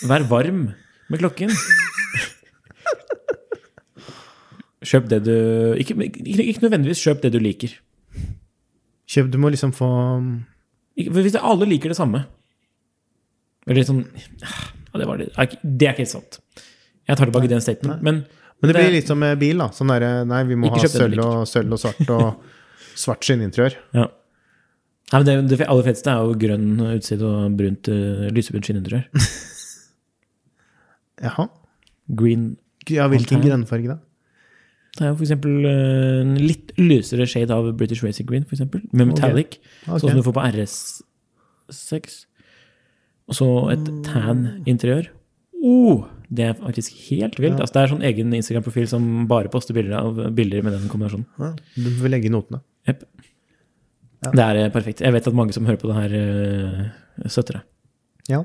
Vær varm med klokken. <laughs> Kjøp det du ikke, ikke, ikke nødvendigvis kjøp det du liker. Kjøp, du må liksom få Ikke- hvis alle liker det samme Eller sånn ja, det, var det. det er ikke helt sant. Jeg tar tilbake den statementen. Men Men det Det- blir litt som med bil, da. Sånn der, Nei, vi må ha sølv og, sølv og svart og <laughs> svart skinninteriør. ja. Nei, men det, det aller feteste er jo grønn utside og brunt uh, lysebrunt skinninteriør. <laughs> Jaha. Green Ja, hvilken grønnfarge da? Det er jo eksempel eh, en litt løsere shade av British Racing Green, for eksempel. Med metallic. Ok. Sånn som du får på RS6. Og så et tan-interiør. Oh, det er faktisk helt vilt. Altså, det er sånn egen Instagram-profil som bare poster bilder av bilder med den kombinasjonen. Ja, du får legge i notene. Ja. Det er eh, perfekt. Jeg vet at mange som hører på det her, uh, støtter det. Ja.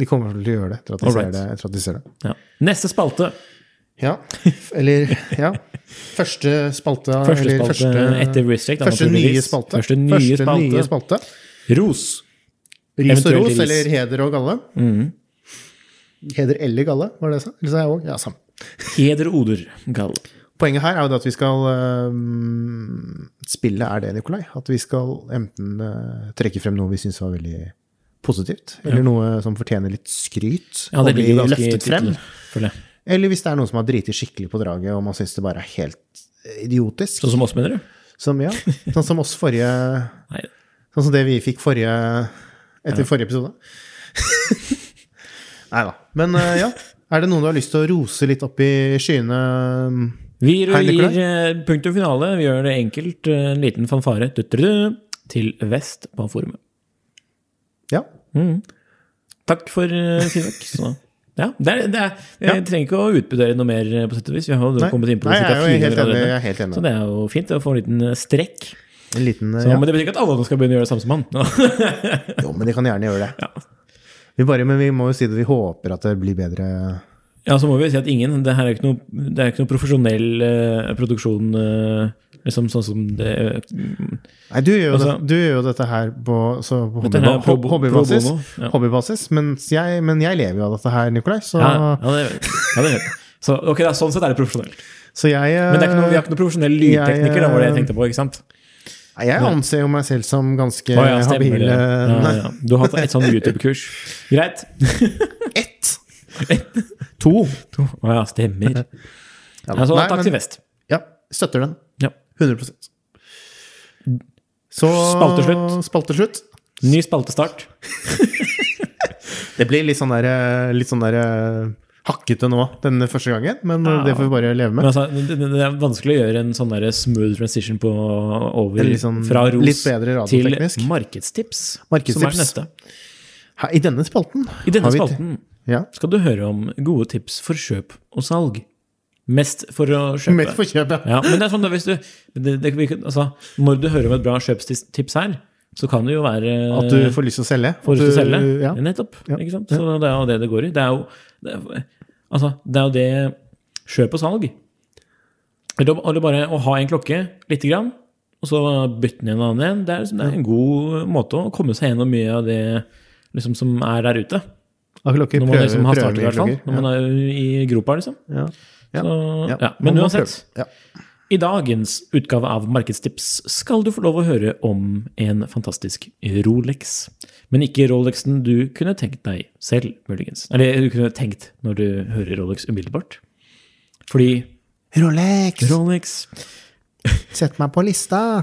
De kommer til å gjøre det etter at de, ser det, etter at de ser det. Ja. Neste spalte. Ja. Eller Ja. Første spalte Første eller spalte etter Restrict. Første nye spalte. Første nye spalte. nye spalte. Ros. Ris og ros, eller heder og galle. Mm. Heder eller galle, var det jeg sa? Eller sa jeg òg? Ja, samme. Heder og oder, galle. Poenget her er jo det at vi skal øhm, Spillet er det, Nikolai. At vi skal enten uh, trekke frem noe vi syns var veldig positivt, eller noe som fortjener litt skryt, Ja, og det bli ligger ganske løftet frem. For jeg. Eller hvis det er noen som har driti skikkelig på draget, og man syns det bare er helt idiotisk. Sånn som oss, mener du? Som, ja, sånn som oss forrige <laughs> Sånn som det vi fikk forrige etter forrige episode. <laughs> Nei da. Men øh, ja. Er det noen du har lyst til å rose litt opp i skyene? Vi gir eh, punktum finale. Vi gjør det enkelt. eh, En liten fanfare til vest på forumet. Ja. Mm. Takk for eh, feedback. Ja, det er, det er, jeg Ja. trenger ikke å utbrodere noe mer, eh, på sett og vis. Vi har jo kommet inn på Nei, jeg er jo helt enig. Helt. Så det er jo fint å få en liten eh, strekk. En liten, Så, ja. Men det betyr ikke at alle skal begynne å gjøre det samme som han. <laughs> Jo, men de kan gjerne gjøre det. Ja. Vi bare, men vi må jo si det, vi håper at det blir bedre. Ja, så må vi si at ingen Det her er ikke noe, det er ikke noe profesjonell uh, produksjon, eh, liksom sånn som det Nei, du gjør jo, Altså- det, du gjør jo dette her på, så på Dette er pro- hobbybasis. pro bono, ja. hobbybasis mens jeg, men jeg lever jo av dette her, Nikolai. Så, Ja, ja, det, ja, det. Så ok, da, sånn sett er det profesjonelt. så jeg Men det er ikke noe, vi har ikke noen profesjonell lydtekniker, da, var det jeg tenkte på. ikke sant? Nei, Jeg anser jo meg selv som ganske Å ja, habil. eh, Ja. Du har hatt et sånt YouTube-kurs. Greit. Ett! To. Å ja, stemmer. Ja, Altså, nei, takk til Vest. Ja, støtter den. Ja. 100 Så Spalteslutt. Spalteslutt. Ny spaltestart. <laughs> Det blir litt sånn der, eh, litt sånn der eh, hakkete nå denne første gangen, men eh, Ja. det får vi bare leve med. altså, det, det er vanskelig å gjøre en sånn der smooth transition på over sånn- fra ros til markedstips, Markedstips. som er neste. Her, I denne spalten I denne spalten Ja. skal du høre om gode tips for kjøp og salg. Mest for å kjøpe. Mest for kjøp, ja. Ja, men det er sånn da, hvis du det, det, altså, Når du hører om et bra kjøpstips her, så kan det jo være At du får lyst til å selge. får lyst til å selge. Ja. Nettopp. Ja. Ikke sant? Så det er jo det det går i. Det er jo det er, altså, det er jo det Kjøp og salg. Eller, bare å ha en klokke lite grann, og så bytte den inn en annen en. Det er, liksom, det er en god måte å komme seg gjennom mye av det liksom, som er der ute. Ikke Når man liksom har startet, i hvert fall. klokker. Når man er i gropa, liksom. Ja. Ja. Så, Ja. ja. Men uansett. Ja. i dagens utgave av Markedstips skal du få lov å høre om en fantastisk Rolex. Men ikke Rolexen du kunne tenkt deg selv, muligens. Eller du kunne tenkt når du hører Rolex umiddelbart. Fordi Rolex, Rolex sett meg på lista!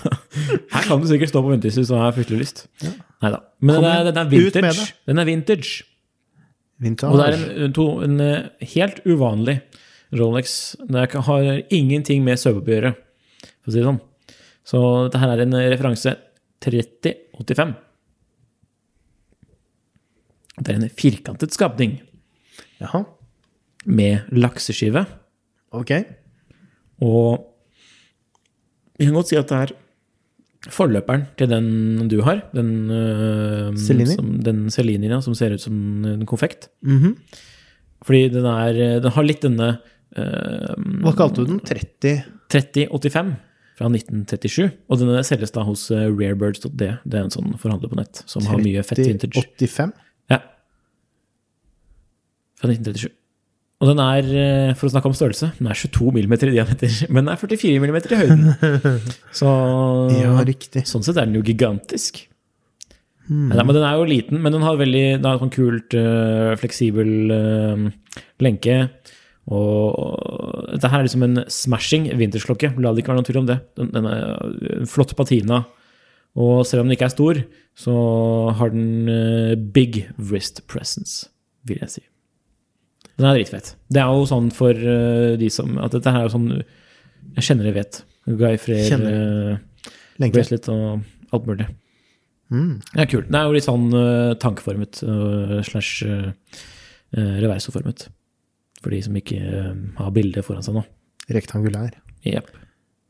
<laughs> Her kan du sikkert stå på venteliste hvis du har fryktelig lyst. Neida. Men den er, den er vintage. Den er vintage. Vintage. Og det er en, to, en eh, helt uvanlig Rolex. Det har ingenting med saueopp å gjøre, for å si det sånn. Så dette her er en referanse 3085. Det er en firkantet skapning Jaha, med lakseskive. ok. Og vi kan godt si at det er forløperen til den du har. Den, uh, Cellini? som, den Cellini, ja, som ser ut som en konfekt. Mhm. Fordi den, er, den har litt denne uh, Hva kalte du den? 30? 3085 fra 1937. Og denne selges da hos øh, rarebirds.d. Det er en sånn forhandler på nett som har mye fett vintage. 3085? Ja. Fra 1937. Og den er, eh, for å snakke om størrelse, den er 22 mm i diameter, <laughs> men den er 44 mm i høyden. <laughs> Så Ja, riktig. sånn sett er den jo gigantisk. Nei, men den er jo liten, men den har veldig den har sånn kult, uh, fleksibel uh, lenke. Og dette her er liksom en smashing vintersklokke. La det ikke være noen tvil om det. Den, den er en flott patina. Og selv om den ikke er stor, så har den uh, big wrist presence, vil jeg si. Den er dritfett. Det er jo sånn for uh, de som At dette her er jo sånn Jeg kjenner jeg vet. Guy Freyr, uh, bracelet og alt mulig. Mm. Det er kult. Det er jo litt sånn uh, tankformet uh, slash uh, reversoformet. For de som ikke har bildet foran seg nå. Rektangulær. Yep.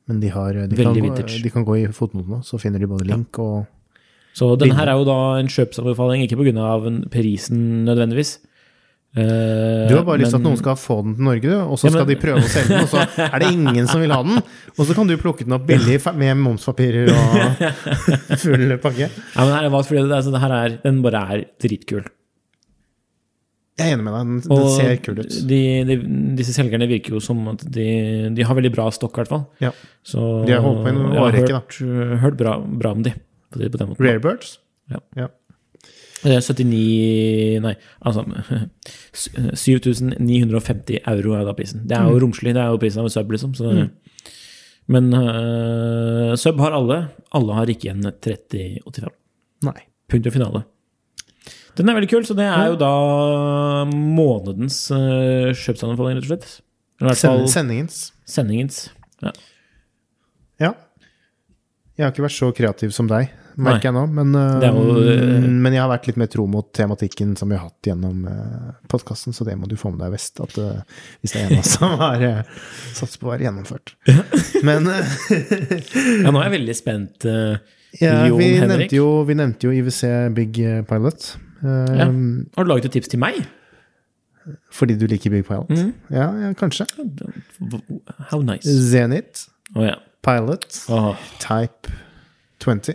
Men de, har, de, kan gå, de kan gå i fotnotene, så finner de både link og Så denne her er jo da en kjøpsanbefaling, ikke pga. prisen nødvendigvis. Uh, Du har bare lyst til at noen skal få den til Norge, du, og så Ja, skal de prøve å selge den, og så er det ingen som vil ha den. Og så kan du plukke den opp billig med momspapirer og <laughs> full pakke. Ja, men her er fordi det, altså, det her er, den bare er dritkul. Jeg er enig med deg, den, den ser kul ut. De, de, disse selgerne virker jo som at de, de har veldig bra stokk, i hvert fall. Ja. Så De har holdt på i en årrekke, da. hørt, hørt bra, bra om de. På på den måten. Rarebirds? Ja. Ja. Det er 79 Nei, altså <laughs> 7950 euro er da prisen. Det er Mm. jo romslig. Det er jo prisen av en sub, liksom. Så, Men uh, sub har alle. Alle har ikke en 3085. Nei. Punkt og finale. Den er veldig kul, så det er jo da månedens uh, kjøpsanbefaling, rett og slett. Fall sendingens. sendingens. Ja. Ja. Jeg har ikke vært så kreativ som deg, merker jeg nå. Men, er jo, uh, men jeg har vært litt mer tro mot tematikken som vi har hatt gjennom uh, podkasten, så det må du få med deg vest. At, hvis det er en av oss som <laughs> har satser på å være gjennomført. Men uh, <laughs> ja, nå er jeg veldig spent. Ja, Jon vi, Henrik. nevnte jo, vi nevnte jo IWC Big Pilot. Ja. har du laget et tips til meg? Fordi du liker Big Pilot? Mm. Ja, ja, kanskje. How nice. Zenit. Oh, ja. Pilot, Oh. Type 20.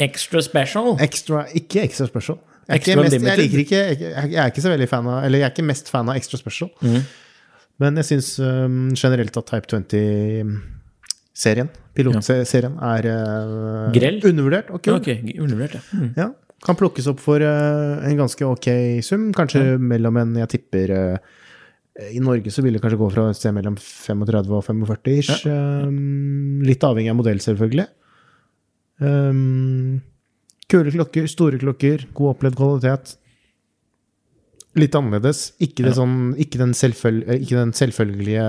Extra special. Extra, ikke extra special. Jeg er, Extra ikke mest, jeg, liker ikke, jeg, jeg er ikke så veldig fan av Eller jeg er ikke mest fan av extra special. Mm. Men jeg syns um, generelt at Type 20-serien, pilotserien, er uh, Grell? undervurdert og kul. Okay, undervurdert, ja. Mm. Ja, kan plukkes opp for uh, en ganske ok sum. Kanskje mellom en Jeg tipper uh, I Norge så vil det kanskje gå fra et sted mellom 35 og 45 ish. Um, litt avhengig av modell, selvfølgelig. Um, kule klokker, store klokker, god opplevd kvalitet. Litt annerledes. Ikke, det Ja. sånn, ikke, den, selvfølg ikke den selvfølgelige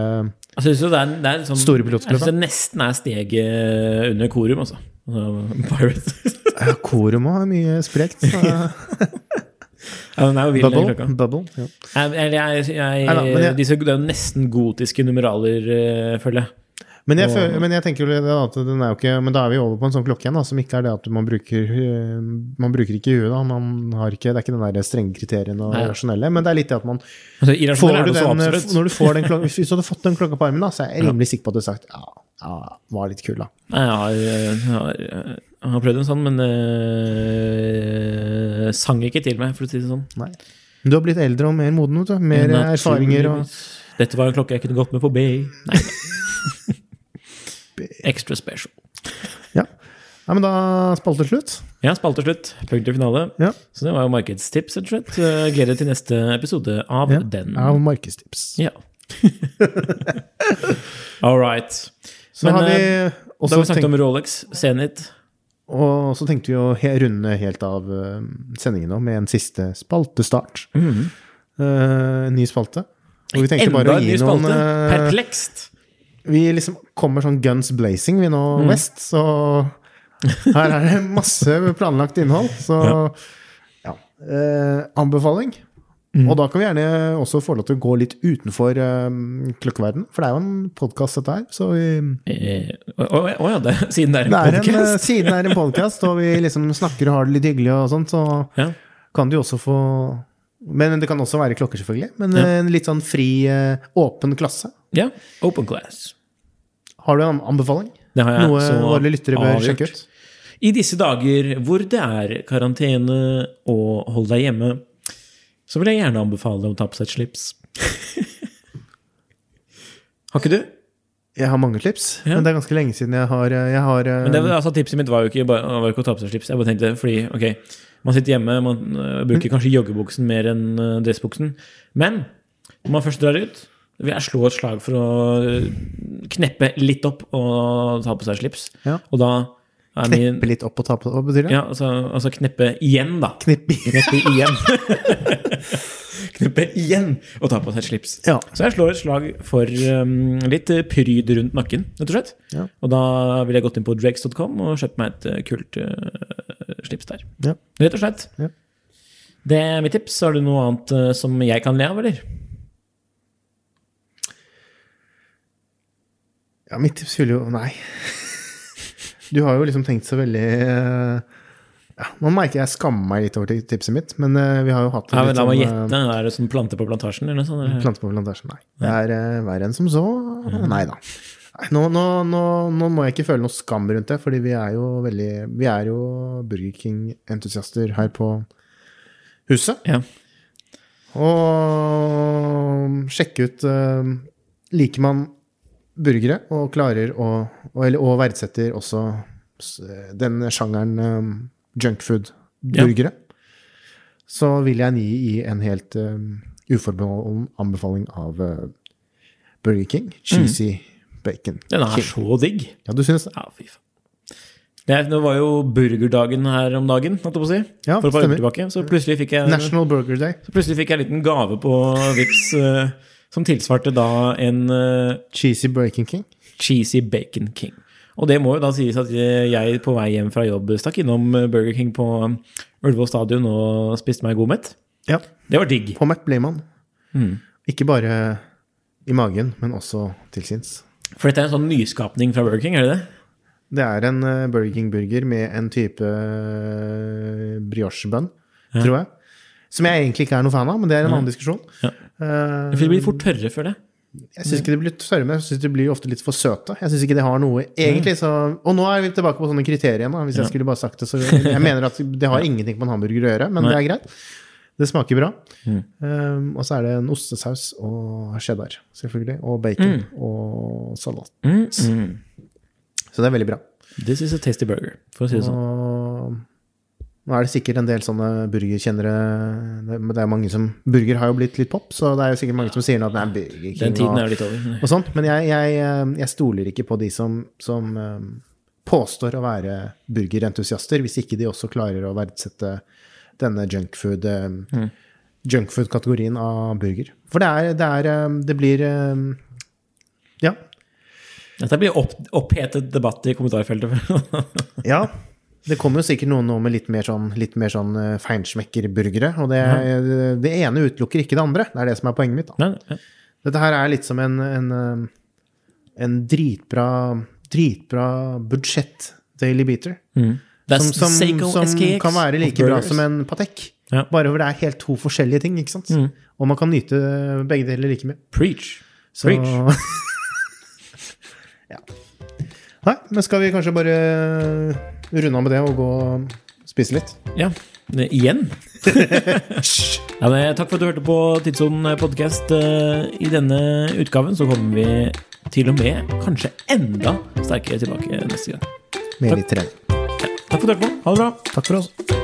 Jeg synes det er, det er sånn, Store Jeg syns det nesten er steget under korum, altså. <laughs> Pirates. Pirate. Ja, Korum har mye sprekt. så- <laughs> ja, den er jo vill, Bubble. klokka. Bubble ja. Jeg, jeg, jeg, Neida, men jeg- disse, det er jo nesten gotiske numeraler, eh, føler jeg. Men jeg, føler, men jeg tenker jo at den er jo ikke Men da er vi over på en sånn klokke igjen, da, som ikke er det at man bruker øh, Man bruker ikke huet, da. Man har ikke, det er ikke den der strenge kriteriene og rasjonelle, men det er litt det at man Altså, Får du den, når du får den klokka, Hvis du hadde fått den klokka på armen, da, så er jeg rimelig sikker på at du hadde sagt ja, ja, var litt kul, da. Jeg har, jeg har, jeg har prøvd en sånn, men øh, sang ikke til meg, for å si det sånn. Nei. Men du har blitt eldre og mer moden, vet du. Mer erfaringer og Dette var en klokke jeg kunne gått med på B Nei. <laughs> Extra special. Ja. ja, men da spalte slutt. Ja, spalte slutt. Punktum finale. Ja. Så det var jo markedstips, rett og slett. Gleder deg til neste episode av Ja. den. Av markedstips. Ja. <laughs> All right. Så Men, har vi også Da har vi snakket om Rolex, Zenit. og så tenkte vi å runde helt av eh, sendingen nå med en siste spaltestart. Eh, en ny spalte. Og vi tenkte bare Enda gi en gi ny noen spalte. eh, Perplekst. Vi liksom kommer sånn guns blazing, vi nå, Mm. West. Så her er det masse planlagt innhold. Så ja. Eh, anbefaling. Mm. Og da kan vi gjerne også få lov til å gå litt utenfor eh, klokkeverden. For det er jo en podkast, dette her. Så vi, Eh, Å ja, det, siden det er en eh, podcast. siden det er en podkast, og vi liksom snakker og har det litt hyggelig og sånt, så Ja. kan du også få Men det kan også være klokker, selvfølgelig. Men Ja. en litt sånn fri, eh, åpen klasse. ja. Open class. Har du en anbefaling? Det har jeg Noe våre lyttere bør avgjort. sjekke ut? I disse dager hvor det er karantene og hold deg hjemme, så vil jeg gjerne anbefale å ta på seg et slips. <laughs> har ikke du? Jeg har mange slips, Ja. men det er ganske lenge siden jeg har, jeg har eh, Men det, altså, tipset mitt var jo ikke, bare, var ikke å ta på seg slips. Jeg bare tenkte, fordi, ok, Man sitter hjemme, man øh, bruker kanskje joggebuksen mer enn øh, dressbuksen. Men når man først drar ut, vil jeg slå et slag for å øh, kneppe litt opp og ta på seg slips. Ja. Og da er min Kneppe litt opp og ta på Hva betyr det? Ja, altså, altså kneppe igjen, da. Kneppe. Kneppe igjen. <laughs> kneppe igjen og ta på seg slips. Ja. Så jeg slår et slag for um, litt eh, pryd rundt nakken, rett og slett. Ja. Og da ville jeg gått inn på dregs.com og kjøpt meg et eh, kult eh, slips der. Ja. Rett og slett. Ja. Det er mitt tips. Har du noe annet eh, som jeg kan le av, eller? ja, mitt tips ville jo Nei. <laughs> Du har jo liksom tenkt så veldig eh, ja, Nå merker jeg skammer meg litt over tipset mitt, men eh, vi har jo hatt det Ja, men la meg sånn, gjette. Er det sånn plante på plantasjen, eller noe sånt? Plante på plantasjen, nei. Det er verre enn som så. Nei da. Nei, Nå, nå, nå, nå må jeg ikke føle noe skam rundt det, fordi vi er jo veldig Vi er jo Burger King-entusiaster her på huset. Ja. Og sjekke ut uh, Liker man burgere og klarer å og, eller, og verdsetter også den sjangeren um, junkfood-burgere, så vil jeg gi en helt um, uforbeholden anbefaling av uh, Burger King. Cheesy bacon. Den er så digg. Ja, du syns det? Ja, fy faen. Det, det var jo burgerdagen her om dagen, holdt jeg på å si. Ja, For et par uker tilbake. Så plutselig fikk jeg National Burger Day. Så plutselig fikk jeg en liten gave på Vips eh, som tilsvarte da en eh, Cheesy Bacon King. cheesy bacon king. Og det må jo da sies at jeg på vei hjem fra jobb stakk innom Burger King på Ullevål stadion og spiste meg god mett. Ja, Det var digg. på McBlayman. Mm. Ikke bare i magen, men også til sinns. For dette er en sånn nyskapning fra Burger King, er det det? Det er en uh, Burger King-burger med en type uh, brioche-bønn, Ja. tror jeg. Som jeg egentlig ikke er noe fan av, men det er en annen diskusjon. Ja. Uh, For de blir fort tørre før det. jeg syns ikke de blir tørre, men jeg syns de blir ofte litt for søte. Jeg synes ikke det har noe egentlig, så Og nå er vi tilbake på sånne kriterier igjen, hvis jeg skulle bare sagt det. Så jeg mener at det har <laughs> ingenting på en hamburger å gjøre, men Nei. det er greit. Det smaker bra. Mm. Um, og så er det en ostesaus og cheddar, selvfølgelig. Og bacon og salat. Mm, mm. Så det er veldig bra. This is a tasty burger, for å si det sånn. Og nå er det sikkert en del sånne burgerkjennere det- Men det er mange som Burger har jo blitt litt pop, så det er jo sikkert mange som sier at det er Burger King Den tiden er litt over. og sånt. Men jeg, jeg, eh, jeg stoler ikke på de som, som eh, påstår å være burgerentusiaster, hvis ikke de også klarer å verdsette denne junkfood eh, Mm. junkfood-kategorien av burger. For det er Det, er, eh, det blir eh, Ja. Dette blir opp, opphetet debatt i kommentarfeltet. <laughs> Ja, det kommer jo sikkert noen nå med litt mer sånn, litt mer sånn. Og det, det ene utelukker ikke det andre. Det er det som er poenget mitt. Da. Nei, nei. Dette her er litt som en, en, en dritbra, dritbra budsjett Daily Beater. Mm. Som, som, som kan være like bra som en Patek. Ja. Bare hvor det er helt to forskjellige ting. ikke sant? Mm. Og man kan nyte begge deler like mye. Preach. Så, Preach. <laughs> ja. Nei, men skal vi kanskje bare runde av med det og gå og spise litt? Ja, igjen. <laughs> ja, men, takk for at du hørte på Tidssonen podkast. I denne utgaven så kommer vi til og med kanskje enda sterkere tilbake neste gang. Med litt trening. Takk for at du hørte. Ha det bra. Takk for oss.